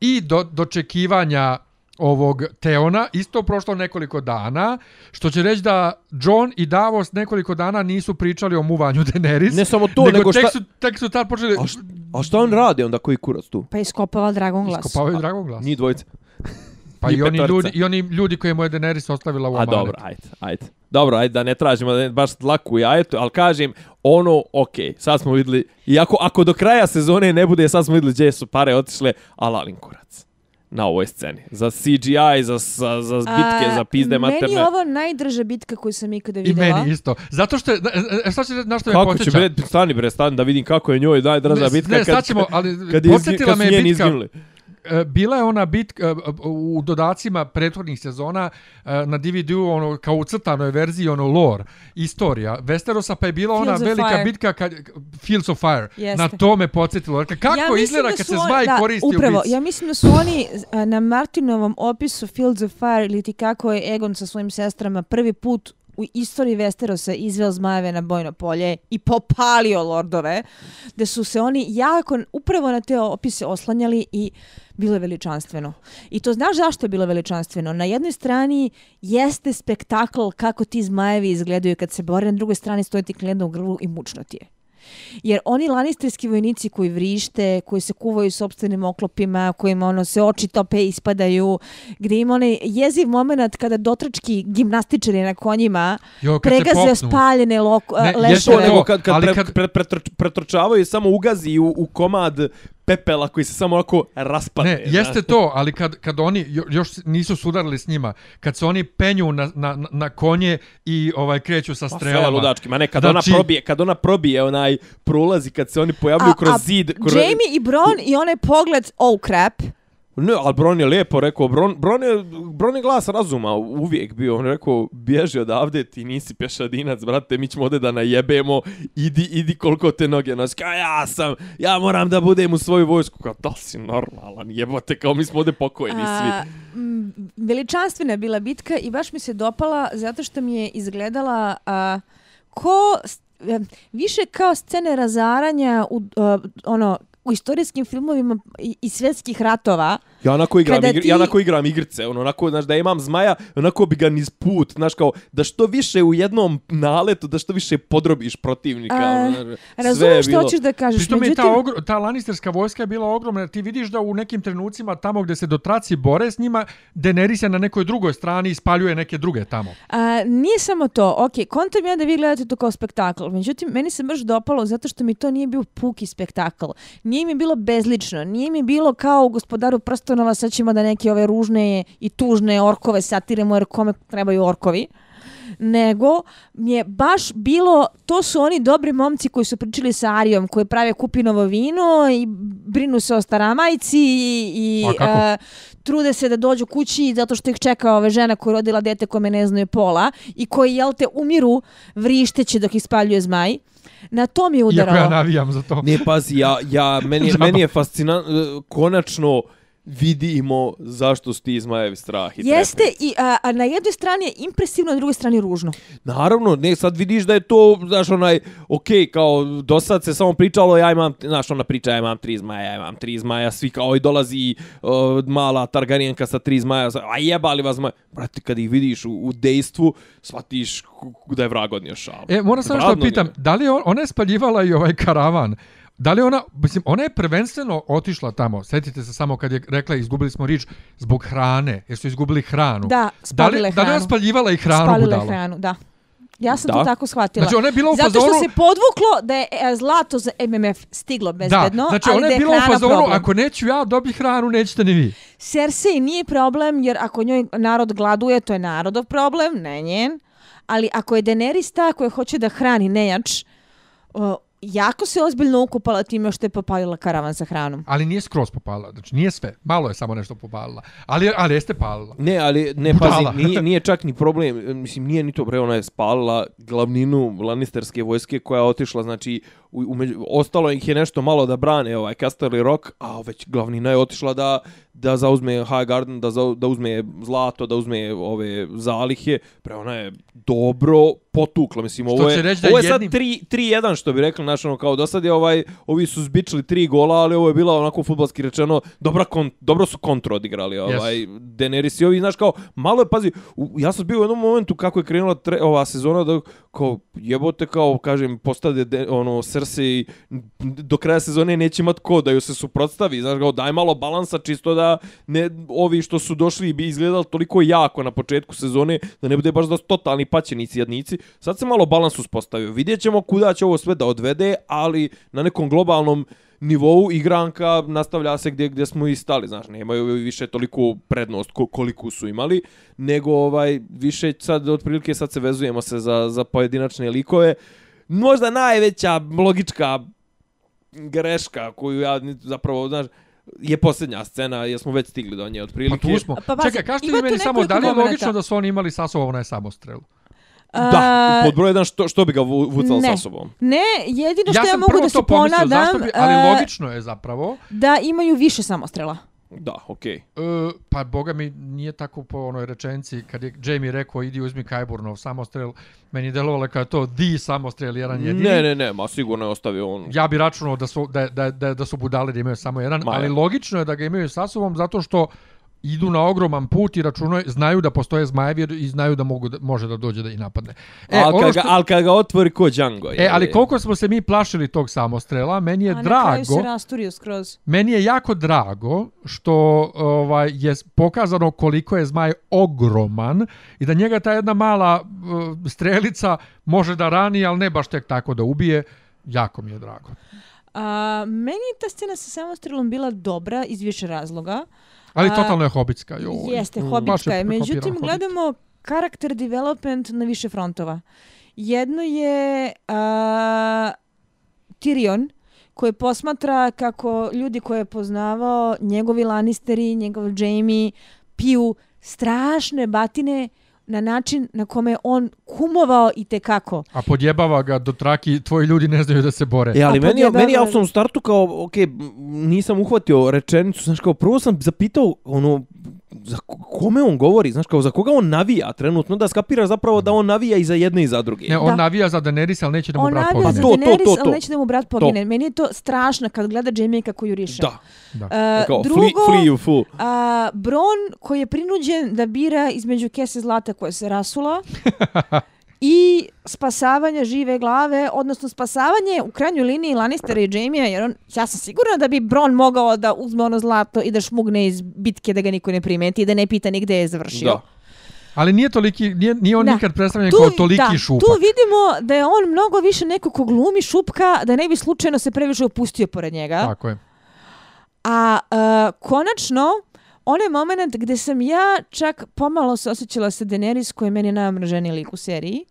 i do, dočekivanja ovog Teona isto prošlo nekoliko dana, što će reći da John i Davos nekoliko dana nisu pričali o muvanju Daenerys. Ne samo to, nego tek šta- su, tek su tad počeli... A, šta, a šta on radi onda koji kurac tu? Pa iskopava Dragon Glass. Iskopavaju Dragon Glass. Njih dvojica. Pa i i oni, ljudi, i oni ljudi koje mu je Daenerys ostavila u A amanet. dobro, ajde, ajde. Dobro, ajde da ne tražimo da ne baš dlaku jajetu, ali kažem, ono, okej, sad smo vidjeli, i ako, ako do kraja sezone ne bude, sad smo vidjeli gdje su pare otišle, alalin kurac na ovoj sceni. Za CGI, za, za, za bitke, A, za pizde materne. Meni je ovo najdrža bitka koju sam ikada I vidjela. meni isto. Zato što je, e, šta će, na što me Kako će, podsjeća? bre, stani bre, stani da vidim kako je njoj najdraža Ne, bitka ne, kad, sad ćemo, ali kad, je podsjetila kad me je bitka. E, bila je ona bitka e, u dodacima prethodnih sezona e, na DVD-u ono kao u crtanoj verziji ono lore istorija Westerosa pa je bila ona Fields of velika Fire. bitka kad Fields of Fire Jeste. na to me podsjetilo kako mislim izgleda da kad se zmaj da, koristi upravo, u bici Ja mislim da su oni na Martinovom opisu Fields of Fire ili ti kako je Egon sa svojim sestrama prvi put u istoriji Westerosa izveo zmajeve na bojno polje i popalio lordove, da su se oni jako upravo na te opise oslanjali i bilo je veličanstveno. I to znaš zašto je bilo veličanstveno? Na jednoj strani jeste spektakl kako ti zmajevi izgledaju kad se bore, na drugoj strani stoji ti kljedno u grlu i mučno ti je. Jer oni lanisterski vojnici koji vrište, koji se kuvaju sopstvenim oklopima, kojima ono se oči tope i ispadaju, gdje ima onaj jeziv moment kada dotrački gimnastičari na konjima Jo, pregaze popnu. spaljene loko, Ne, ne, jeste To leševe. nego kad, kad, ali pre, kad- pre, pretrč- pretrčavaju samo ugazi u, u komad pepela koji se samo onako raspane. Ne, jeste to, ali kad, kad oni jo- još nisu sudarili s njima, kad se oni penju na, na, na konje i ovaj kreću sa sve strelama. ludački, ma ne, kad Znači- ona probije, kad ona probije onaj prolazi, kad se oni pojavljuju kroz zid. Kroz... Jamie i Bron i onaj pogled, oh crap. Ne, ali Bron je lijepo rekao, Bron, Bron, je, Bron je glas razuma uvijek bio, on je rekao, bježi odavde, ti nisi pešadinac, brate, mi ćemo ovdje da najebemo, idi, idi koliko te noge nosi, kao ja sam, ja moram da budem u svoju vojsku, kao da si normalan, jebote, kao mi smo ovdje pokojni svi. A, m, veličanstvena je bila bitka i baš mi se dopala zato što mi je izgledala a, ko više kao scene razaranja u a, ono u istorijskim filmovima i, i svjetskih ratova. Ja onako igram, igr, ti- ja onako igram igrice, ono, onako, znaš, da imam zmaja, onako bi ga niz put, znaš, kao, da što više u jednom naletu, da što više podrobiš protivnika, A, ono, znaš, sve je Razumem što bilo- hoćeš da kažeš, Pritom je međutim... ta, ogro, ta Lannisterska vojska je bila ogromna, jer ti vidiš da u nekim trenucima tamo gdje se dotraci bore s njima, Daenerys je na nekoj drugoj strani i spaljuje neke druge tamo. A, nije samo to, ok, kontam ja da vi gledate to kao spektakl, međutim, meni se baš dopalo zato što mi to nije bio puki spektakl. Nije mi bilo bezlično, nije mi bilo kao u gospodaru prstenova, sad ćemo da neke ove ružne i tužne orkove satiremo jer kome trebaju orkovi nego mi je baš bilo, to su oni dobri momci koji su pričali sa Arijom, koji prave kupinovo vino i brinu se o staramajci i, i A e, trude se da dođu kući zato što ih čeka ove žena koja je rodila dete kome ne znaju pola i koji, jel te, umiru vrišteći dok ih spaljuje zmaj. Na to mi je Iako udaralo. ja navijam za to. Ne, pazi, ja, ja, meni, meni je fascinantno, konačno vidimo zašto su ti zmajevi strah i Jeste, trepet. i a, a na jednoj strani je impresivno, na drugoj strani ružno. Naravno, ne, sad vidiš da je to, znaš, onaj, okej, kao, do sad se samo pričalo, ja imam, znaš, ona priča, ja imam tri zmaja, ja imam tri zmaja, svi kao, i dolazi uh, mala Targaryenka sa tri zmaja, a jebali vas zmaja. Brate, kad ih vidiš u, u dejstvu, shvatiš da je vrag odnio šal. E, moram samo što pitam, je. da li je on, ona je spaljivala i ovaj karavan? Da li ona, mislim, ona je prvenstveno otišla tamo, setite se samo kad je rekla izgubili smo rič zbog hrane, jer su izgubili hranu. Da, da li, spalile da li je ona hranu. spaljivala i hranu Spalile budala? hranu, da. Ja sam Da. to tako shvatila. Znači, ona je bila u Zato što se podvuklo da je e, zlato za MMF stiglo bezbedno, da, znači ali ona da je je bila u problem. ako neću ja dobi hranu, nećete ni vi. Cersei nije problem, jer ako njoj narod gladuje, to je narodov problem, ne njen. Ali ako je Daenerys ta koja hoće da hrani nejač, jako se ozbiljno ukupala time što je popalila karavan sa hranom. Ali nije skroz popalila, znači nije sve, malo je samo nešto popalila. Ali, ali jeste palila. Ne, ali ne Budala. pazi, nije, nije čak ni problem, mislim nije ni to bre, ona je spalila glavninu Lannisterske vojske koja je otišla, znači u, u među, ostalo ih je nešto malo da brane ovaj Casterly Rock, a već glavnina je otišla da da zauzme High Garden, da, za, da uzme zlato, da uzme ove zalihe, pre ona je dobro potukla, mislim, Što ovo je, reći da ovo je jednim- sad 3 3-1 što bi rekli, znači ono kao do sad je ovaj ovi su zbičili tri gola, ali ovo je bila onako fudbalski rečeno dobra kon, dobro su kontru odigrali ovaj. Daenerys i ovi znaš kao malo je pazi u, ja sam bio u jednom momentu kako je krenula tre, ova sezona da kao jebote kao kažem postade de, ono Cersei do kraja sezone neće imat ko da ju se suprotstavi znaš kao daj malo balansa čisto da ne ovi što su došli bi izgledali toliko jako na početku sezone da ne bude baš da su totalni paćenici jednici. sad se malo balans uspostavio vidjet ćemo kuda će ovo sve da odvede ali na nekom globalnom nivou igranka nastavlja se gdje gdje smo i stali, znaš, nemaju više toliko prednost ko, koliko su imali, nego ovaj više sad otprilike sad se vezujemo se za, za pojedinačne likove. Možda najveća logička greška koju ja zapravo, znaš, je posljednja scena, jer smo već stigli do nje Pa otprilike. tu smo. Pa pazi, Čekaj, kažete li meni samo, da li je logično da su oni imali sa sobom onaj samostrel? Da, A, pod broj jedan, što, što bi ga vu- vucalo ne. sa sobom? Ne, jedino što Ja ja, sam mogu prvo da se to pomislio, ponadam, zašto bi, ali logično je zapravo. da imaju više samostrela. Da, okej. E, pa boga mi nije tako po onoj rečenci kad je Jamie rekao idi uzmi Kajburnov samostrel, meni je delovalo kao to di samostrel jedan jedini. Ne, ne, ne, ma sigurno je ostavio on. Ja bi računao da su, da, da, da, da su budale da imaju samo jedan, Ma, ali logično je da ga imaju sa sobom zato što idu na ogroman put i računaju, znaju da postoje zmajevi i znaju da mogu da, može da dođe da i napadne. E, al, ono kad ga, al kad ga otvori ko Django. E, ali koliko smo se mi plašili tog samostrela, meni je A na kraju se drago, rasturio skroz. meni je jako drago što ovaj je pokazano koliko je zmaj ogroman i da njega ta jedna mala uh, strelica može da rani, ali ne baš tek tako da ubije. Jako mi je drago. A, meni je ta scena sa samostrelom bila dobra iz više razloga. Ali totalno je hobitska. Jeste, Mm. hobitska je. Međutim, Hobbit. gledamo karakter development na više frontova. Jedno je a, Tyrion, koji posmatra kako ljudi koje je poznavao, njegovi Lannisteri, njegov Jaime, piju strašne batine na način na kome on kumovao i te kako. A podjebava ga do traki, tvoji ljudi ne znaju da se bore. E, ali A meni, je- meni ja podjebava- u startu kao, ok, nisam uhvatio rečenicu, znaš, kao prvo sam zapitao, ono, za ko- kome on govori, znaš, kao za koga on navija trenutno, da skapiraš zapravo da on navija i za jedne i za druge. Ne, on Da. navija za Daenerys, ali neće da mu On brat navija pogine. za Pa to, to, Daenerys, to, to. ali neće da mu brat pogine. Meni je to strašno kad gleda Jaime kako juriše. Da, Da. Uh, kao, drugo, flee, flee fool. A, Bron koji je prinuđen da bira između kese zlata koja se rasula i spasavanje žive glave, odnosno spasavanje u krajnjoj liniji Lannistera i Jaimea, jer on, ja sam sigurna da bi Bron mogao da uzme ono zlato i da šmugne iz bitke da ga niko ne primeti i da ne pita ni gde je završio. Da. Ali nije toliki, nije, nije on Da. nikad predstavljen kao toliki da, šupak. Tu vidimo da je on mnogo više neko ko glumi šupka, da ne bi slučajno se previše opustio pored njega. Tako je. A e, konačno, onaj moment gde sam ja čak pomalo se osjećala sa Daenerys, koji je meni najomraženiji lik u seriji,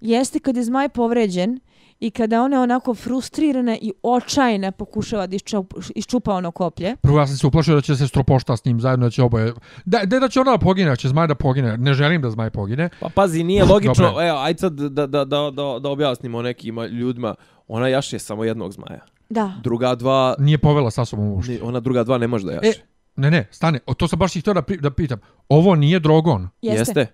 jeste kad je zmaj povređen i kada ona onako frustrirana i očajna pokušava da iščupa, iščupa ono koplje. Prvo ja sam se uplašio da će se stropošta s njim zajedno, da će oboje... Da, da, da će ona da pogine, da će zmaj da pogine. Ne želim da zmaj pogine. Pa pazi, nije logično, evo, ajde sad da, da, da, da, da objasnimo nekim ljudima, ona jaše samo jednog zmaja. Da. Druga dva, Nije povela sa sobom uopšte. ni- ona druga dva ne može da jaše. E, ne, ne, stane. O, to sam baš i htio da, pri- da pitam. Ovo nije Drogon. Jeste. Jeste?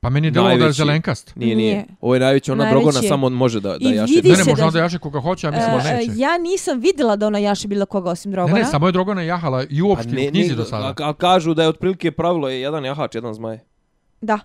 Pa meni je delo da je zelenkast. Nije, Nije. Ovo je najveći, ona Najveći drogona je. samo može da, da I jaše. Ne, ne, može da- onda jaše koga hoće, a mislim da E, neće. ja nisam videla da ona jaše bilo koga osim Ne, Drogona. ne, samo je Drogona jahala i uopšte u knjizi do a, sada. a kažu da je otprilike pravilo je jedan jahač, jedan zmaj. Da.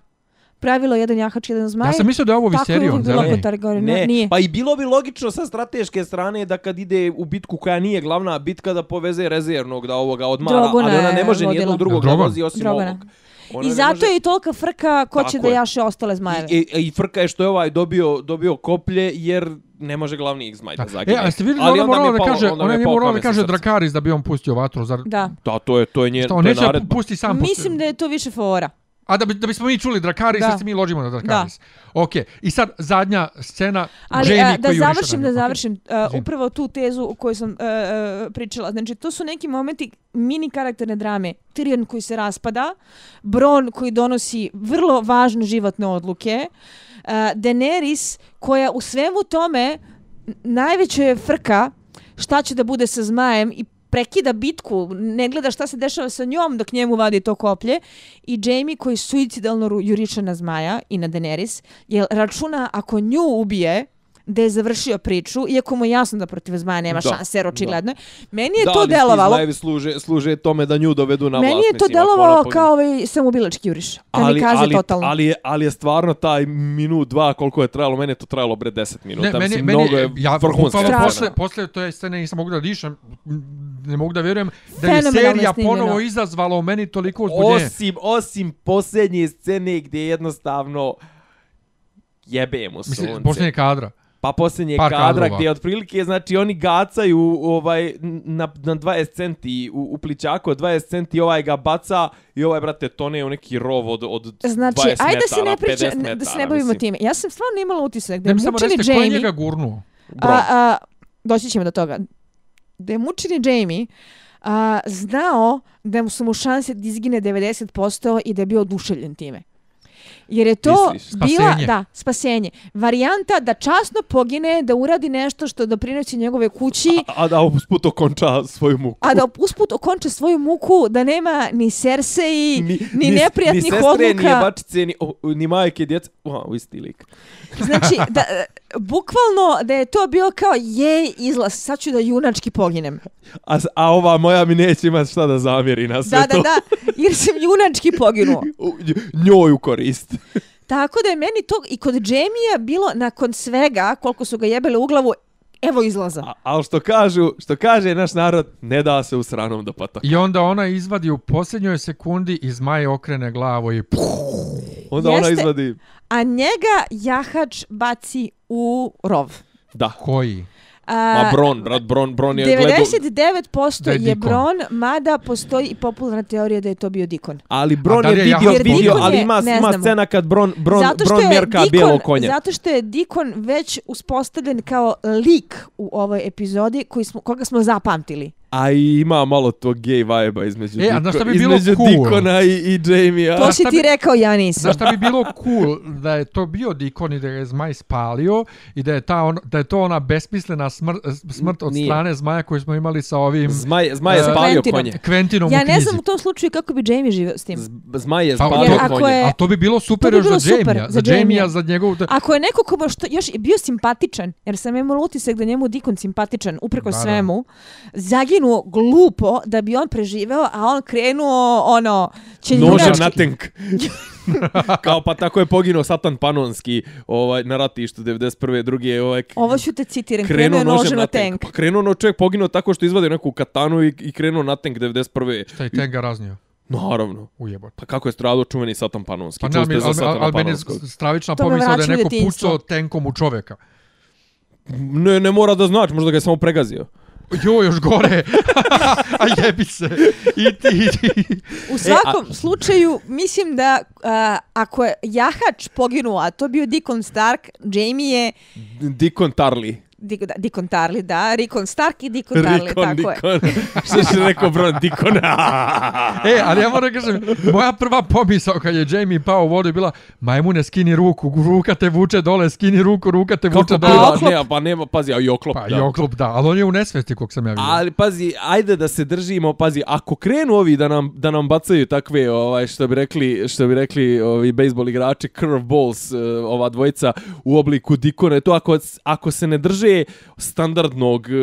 Pravilo jedan jahač, jedan zmaj. Ja sam mislio da je ovo Viserion zeleni. kod Targaryen. Ne, Nije. pa i bilo bi logično sa strateške strane da kad ide u bitku koja nije glavna bitka da poveze rezervnog da ovoga odmara, Drogona ali ona ne može ni jednog drugog da vozi osim Drogona. ovog. Ona I ne zato može- je i tolika frka ko će Tako da je. jaše ostale zmajeve. I, i, I frka je što je ovaj dobio, dobio koplje jer ne može glavni ih zmaj da Da. zagine. E, a ste vidjeli Ali ona onda mi morala da kaže, ona je morala da kaže. Drakaris da bi on pustio vatru, zar... Da. Da, to je, to je, nje, Šta, to je da naredba. pusti sam Mislim da je to više fora. A da, bi, da bismo mi čuli Drakaris, Da. da se mi ložimo na Drakaris. Ok, i sad zadnja scena, Ali Jamie a, da koji juriše na završim, da završim uh, upravo tu tezu o kojoj sam uh, uh, pričala. Znači, to su neki momenti mini karakterne drame. Tyrion koji se raspada, Bron koji donosi vrlo važne životne odluke, uh, Daenerys koja u svemu tome najveća je frka šta će da bude sa zmajem i prekida bitku, ne gleda šta se dešava sa njom dok njemu vadi to koplje i Jamie koji suicidalno juriče na zmaja i na Daenerys, jer računa ako nju ubije, da je završio priču, iako mu je jasno da protiv zmaja nema Da, šanse, jer da. očigledno je. Meni je da, to ali delovalo, zmajevi služe, služe tome da nju dovedu na vlast. meni je to delovalo kao ovaj samobilački juriš. Kamikaze ali, totalno. Ali je, ali je stvarno taj minut, dva, koliko je trajalo, meni je to trajalo bre 10 minuta. Ne, meni, mislim, meni, mnogo je ja vrhunska Strašno. posle, posle to je scene nisam mogu da dišem, ne mogu da vjerujem da je serija ponovo izazvala u meni toliko uzbudjenje. Osim, osim posljednje scene gdje jednostavno jebemo sunce. Mislim, posljednje kadra. Pa posljednje Par kadra kadrova. gdje otprilike, znači oni gacaju ovaj, na, na 20 centi u, u plićaku od 20 centi ovaj ga baca i ovaj, brate, tone u neki rov od, od Znači, 20 ajde da se ne priča, 50 metara, da se ne bavimo mislim. time. Ja sam stvarno imala utisak da je mučeni recite ko je Jamie... njega gurnuo. Bro. A, a, doći ćemo do toga. Da je mučeni Jamie a, znao da mu su mu šanse da izgine 90% i da je bio oduševljen time. Jer je to Misliš? bila, Spasenje. da, spasenje. Varijanta da časno pogine, da uradi nešto što doprinosi njegove kući, A, a da usput okonča svoju muku. a da usput okonče svoju muku, da nema ni Cersei, ni, ni neprijatnih ni sestre, odluka. Ni jebačice, ni, o, ni majke, djeca. Wow, u isti lik. Znači, da, bukvalno da je to bio kao jej izlaz, sad ću da junački poginem. A, a ova moja mi neće imati šta da zamjeri na sve Da, to. da, da, jer sam junački poginuo. Njoj u korist. Tako da je meni to i kod Jamie bilo nakon svega, koliko su ga jebele u glavu, evo izlaza. A, ali što kažu, što kaže naš narod, ne da se u sranom do potoka. I onda ona izvadi u posljednjoj sekundi i zmaj okrene glavu i puh, Onda ona Jeste. izvadi, A njega jahač baci u rov. da. koji? A, Ma Bron, brat, Bron, Bron je gledao... 99% Da je je. Bron, mada postoji i popularna teorija da je to bio Dikon. Ali Bron je je vidio, Jahan vidio, Dikon ali je- ima, ima scena kad Bron, Bron, Bron je mjerka Dikon, bijelog konja. Zato što je Dikon već uspostavljen kao lik u ovoj epizodi koji smo, koga smo zapamtili. A i ima malo tog gay vibe između, E, a znaš šta bi bilo između cool? Dikona i, i Jamie-a. To si ti rekao, ja nisam. Znaš šta bi bilo cool da je to bio Dikon i da je zmaj spalio i da je, ta on, da je to ona besmislena smrt, smrt od Nije. strane zmaja koju smo imali sa ovim Zmaj, Zmaj je Sa spalio Quentinom. konje. Quentinom Ja ne znam u tom slučaju kako bi Jamie živio s tim. Z- Zmaj je Pa, spalio Jer ako konje. je- A to bi bilo super To bi još bilo za super, Jamie-a. za Za Jamie-a, za njegovu... Ako je neko ko što još je bio simpatičan, jer sam imala utisak da je njemu Dikon simpatičan, upreko Da, svemu, zaginuo glupo da bi on preživeo, a on krenuo ono, Nožem na tank. Kao pa tako je poginuo Satan Panonski ovaj, na ratištu 91. drugi ovaj, Ovo ću te citiram, krenuo krenuo nožem nožem na tank. Pa krenuo no čovjek poginuo tako što izvadio neku katanu i, i krenuo na tank 91. Šta je Tenga raznio? Naravno. Ujebot. Pa kako je stradao čuveni Satan Panonski? Pa ne, Čuli ali, ste za ali, Satana ali, ali meni je Panonskog? stravična pomisla da je neko pucao tenkom u čoveka. Ne, ne mora da znači, možda ga je samo pregazio. Jo, još gore. a jebi se. I ti, i ti. U svakom slučaju, mislim da a, ako je jahač poginuo, a to bio Dikon Stark, Jamie je Dikon Tarly. Dikon Tarly, da, Rikon Stark i Dikon Tarly, Rikon, tako je. Dikon. Što si rekao, bro, Dikon. E, ali ja moram da kažem, moja prva pomisao kad je Jamie pao u vodu je bila majmune skini ruku, ruka te vuče dole, skini ruku, ruka te vuče Kako dole. oklop? ne, pa nema, pazi, a i oklop. Pa da. i oklop, da, ali on je u nesvesti kog sam ja vidio. Ali pazi, ajde da se držimo, pazi, ako krenu ovi da nam da nam bacaju takve ovaj što bi rekli, što bi rekli ovi bejsbol igrači curveballs, eh, ova dvojica u obliku dikone, to ako ako se ne drže standardnog eh,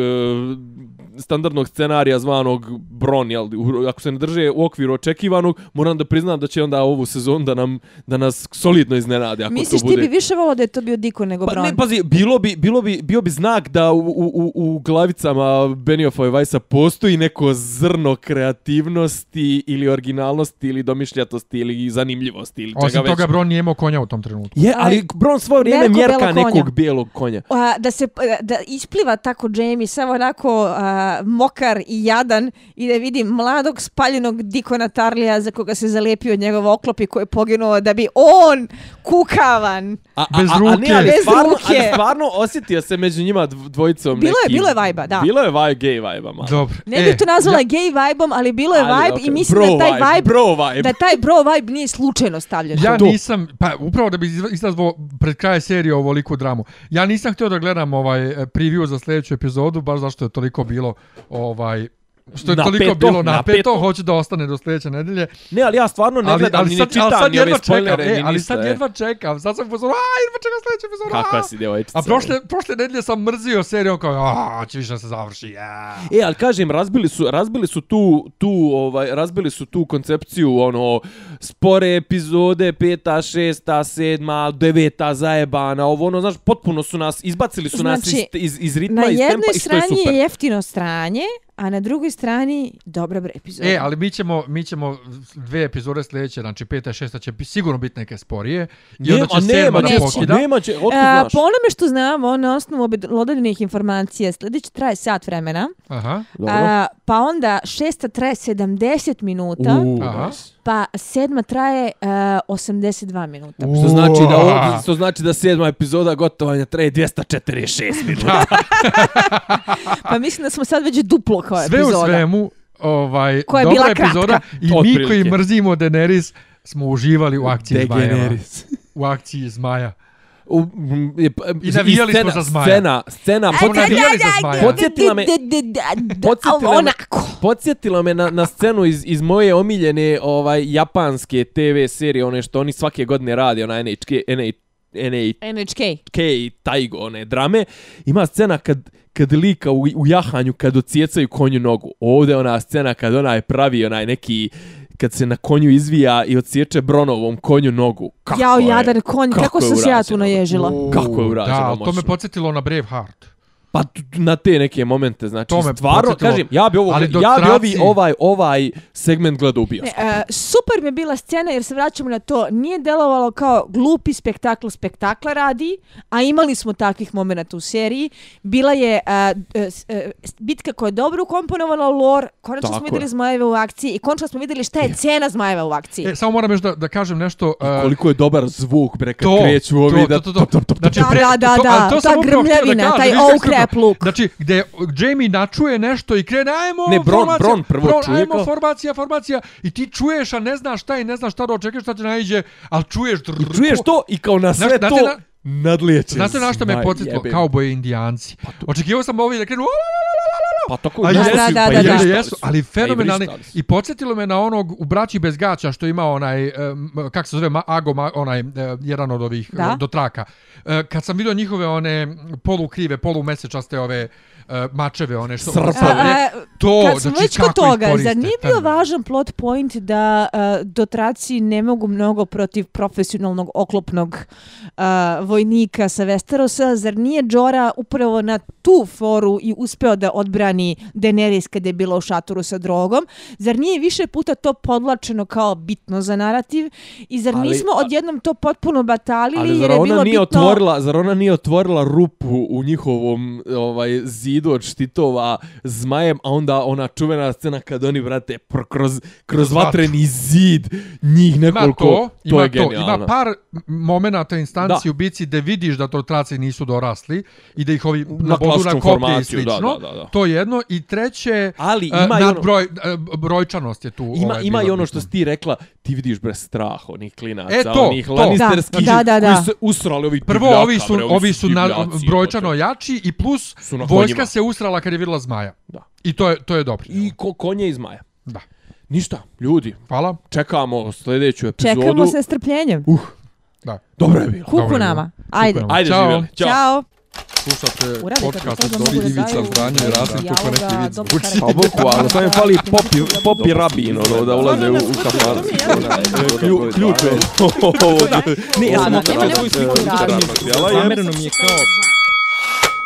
standardnog scenarija zvanog Bron, jel, ako se ne drže u okviru očekivanog, moram da priznam da će onda ovu sezonu da nam da nas solidno iznenade ako Misliš to ti bude. bi više volao da je to bio Dikon nego Pa Bron? ne, pazi, bilo bi, bilo bi, bio bi znak da u, u, u, u glavicama Beniofa i Vajsa postoji neko zrno kreativnosti ili originalnosti ili domišljatosti ili zanimljivosti ili čega Osim već. toga, Bron nije imao konja u tom trenutku. Je, ali Bron svoje vrijeme mjerka konja. nekog bijelog konja. a, da se da ispliva tako Jamie samo onako a, mokar i jadan i da vidi mladog spaljenog Dikona Tarlija za koga se zalepio njegov oklop i koji je poginuo da bi on kukavan. A, Bez a, a, a, ne, ruke. ali Bez stvarno, ruke. ali stvarno osjetio se među njima dv- dvojicom Bilo je- neki... bilo je vajba, da. Bilo je vaj, gay vajba, malo. Dobro. Ne E, bih to nazvala ja- gay vibe-om, ali bilo je vibe okej, i mislim bro da taj vibe, vibe, bro vibe. da taj bro vibe nije slučajno stavljen. Ja To. nisam, pa upravo da bi izazvao pred kraj serije ovoliku dramu. Ja nisam htio da gledam ovaj Ovaj, eh, preview za sljedeću epizodu, baš zašto je toliko bilo ovaj što je Napeto, toliko bilo napeto, napeto. hoću da ostane do sljedeće nedelje. Ne, ali ja stvarno ne gledam, ni ne čitam, ali sad ni ove jedva čekam, spoilere, e, ni ali sad jedva čekam. Sad sam pozorao, a, jedva čekam sljedeću epizodu. Kakva a. si djevojčica. A prošle, prošle nedelje sam mrzio seriju kao, a, će više da se završi, ja. E, ali kažem, razbili su, razbili su tu, tu, ovaj, razbili su tu koncepciju, ono, spore epizode, peta, šesta, sedma, deveta, zajebana, ovo, ono, znaš, potpuno su nas, izbacili su nas Znači, iz, iz, iz ritma, Na iz tempa jednoj i što je strani super. je jeftino stranje, a na drugoj strani dobra bre epizoda. E, ali mi ćemo, mi ćemo dve epizode sljedeće, znači peta i šesta će sigurno biti neke sporije. I onda će Nema, sedma da pokida. nema će, otkud A, znaš? po onome što znamo, na osnovu obelodanjenih informacija, sljedeći traje sat vremena, Aha. Dobro. a, pa onda šesta traje 70 minuta, U, Aha. nice. Pa sedma traje a, 82 minuta. Što znači da ovo, što znači da sedma epizoda gotovanja traje 246 minuta. Pa mislim da smo sad već duplo kao Sve epizoda. u svemu, ovaj, Koja je dobra bila kratka. epizoda i mi Otprilike. koji mrzimo Daenerys smo uživali u akciji. Degeneris. U akciji Zmaja. U, je, I navijali scena, smo za Zmaja. Scena, scena, Smo pod- navijali za Zmaja. Podsjetila me- Podsjetila me-. Podsjetila me na, na scenu iz, iz moje omiljene ovaj japanske TV serije, one što oni svake godine radi, ona NHK, NH, NHK NHK. Taigo, one drame. Ima scena kad, kad lika u, u jahanju, kad ocijecaju konju nogu. Ovdje ona scena kad onaj pravi onaj neki kad se na konju izvija i odsječe Bronovom konju nogu. Kako Jao, je, jadan konj, kako, je sam se ja tu naježila. Kako je urađeno Da, ali to me podsjetilo na Braveheart. Pa na te neke momente, znači To stvarno podsjetilo. kažem, ja bi ovo ja bi ovi ovaj ovaj segment gledao u bioskopu. Ne, e, super mi je bila scena jer se vraćamo na to, nije delovalo kao glupi spektakl spektakla radi, a imali smo takvih momenata u seriji. Bila je e, e, s- e, bitka koja je dobro ukomponovala u lore, konačno Tako smo vidjeli je. zmajeve u akciji i konačno smo vidjeli šta je cena zmajeva u akciji. E, samo moram još da, da kažem nešto. uh, Koliko je dobar zvuk, bre, kad to, kreću ovi to, da... to, to, to. Znači, Da, da, da, to, da, ali to ta sam upravo htio grmljavina, da kažem, taj vidiš to- look. Znači, gde Jamie načuje nešto i krene, ajmo, Ne, Bron- formacija, Bron prvo čuje ajmo, kao- formacija, formacija, i ti čuješ, a ne znaš šta i ne znaš šta da očekuješ, šta te naiđe, ali čuješ... I čuješ to i kao na sve znate to na- nadlijeće. Znate na što me zmaj, podsjetilo? jebem. Kauboje indijanci. Očekivao sam ovi da krenu... Pa tako A jesu, da, da, pa da, i da. jesu, ali i fenomenalni. I podsjetilo me na onog u braći bez gaća što ima onaj, um, kako se zove, Ago, onaj, uh, jedan od ovih Da. uh, do traka. Uh, kad sam vidio njihove one polukrive, polumesečaste ove uh, mačeve, one što... Srpave. one- A, to, Kad smo znači, već kod kako ih toga, koriste, zar nije bio važan plot point da uh, dotraci ne mogu mnogo protiv profesionalnog oklopnog uh, vojnika sa Westerosa? Zar nije Jorah upravo na tu foru i uspeo da odbrani Daenerys kada je bila u šatoru sa drogom? Zar nije više puta to podlačeno kao bitno za narativ? I zar Ali- nismo odjednom to potpuno batalili Ali jer zar je ona bilo nije bitno... otvorila, zar ona nije otvorila rupu u njihovom ovaj zidu od štitova zmajem, a onda ona čuvena scena kad oni vrate pr- kroz, kroz vatreni zid njih Ima nekoliko, to, ima je to, genijalno. ima par momenata instanci Da. u bici gde vidiš da to traci nisu dorasli i da ih ovi Na na bodu na koplje i formaciju, da, slično. da, da, da. To je jedno. I treće, Ali e, ima i ono- nadbroj, e, brojčanost je tu. Ima, ovaj, ima i ono što si ti rekla, ti vidiš bre strah onih klinaca, E, to, onih to. Lannisterskih Da, da, da. koji su usrali ovih Prvo, divljaka, ovi su, bre, ovi su na, brojčano jači i plus vojska konjima. se usrala kad je vidjela zmaja. Da. I to je, to je dobro. I ko, konje iz Maja. Da. Ništa, ljudi, Hvala. čekamo sljedeću epizodu. Čekamo se strpljenjem. Uh, Da. dobro je bilo. Kuku je nama. Ajde. Ajde, Ćao. živjeli. Ćao. Ćao. Slušate podcast od Dobri Ivica Zdanje i Rasim dijaloga, kako neki dobro zvuči. Pa bukvalno, samo im fali popi, popi rabin, ono, da ulaze u, u kafan. Klju, ključ je. Ne, ja sam Da, okrenut nema svoju nekog sliku razloga. zamereno mi je kao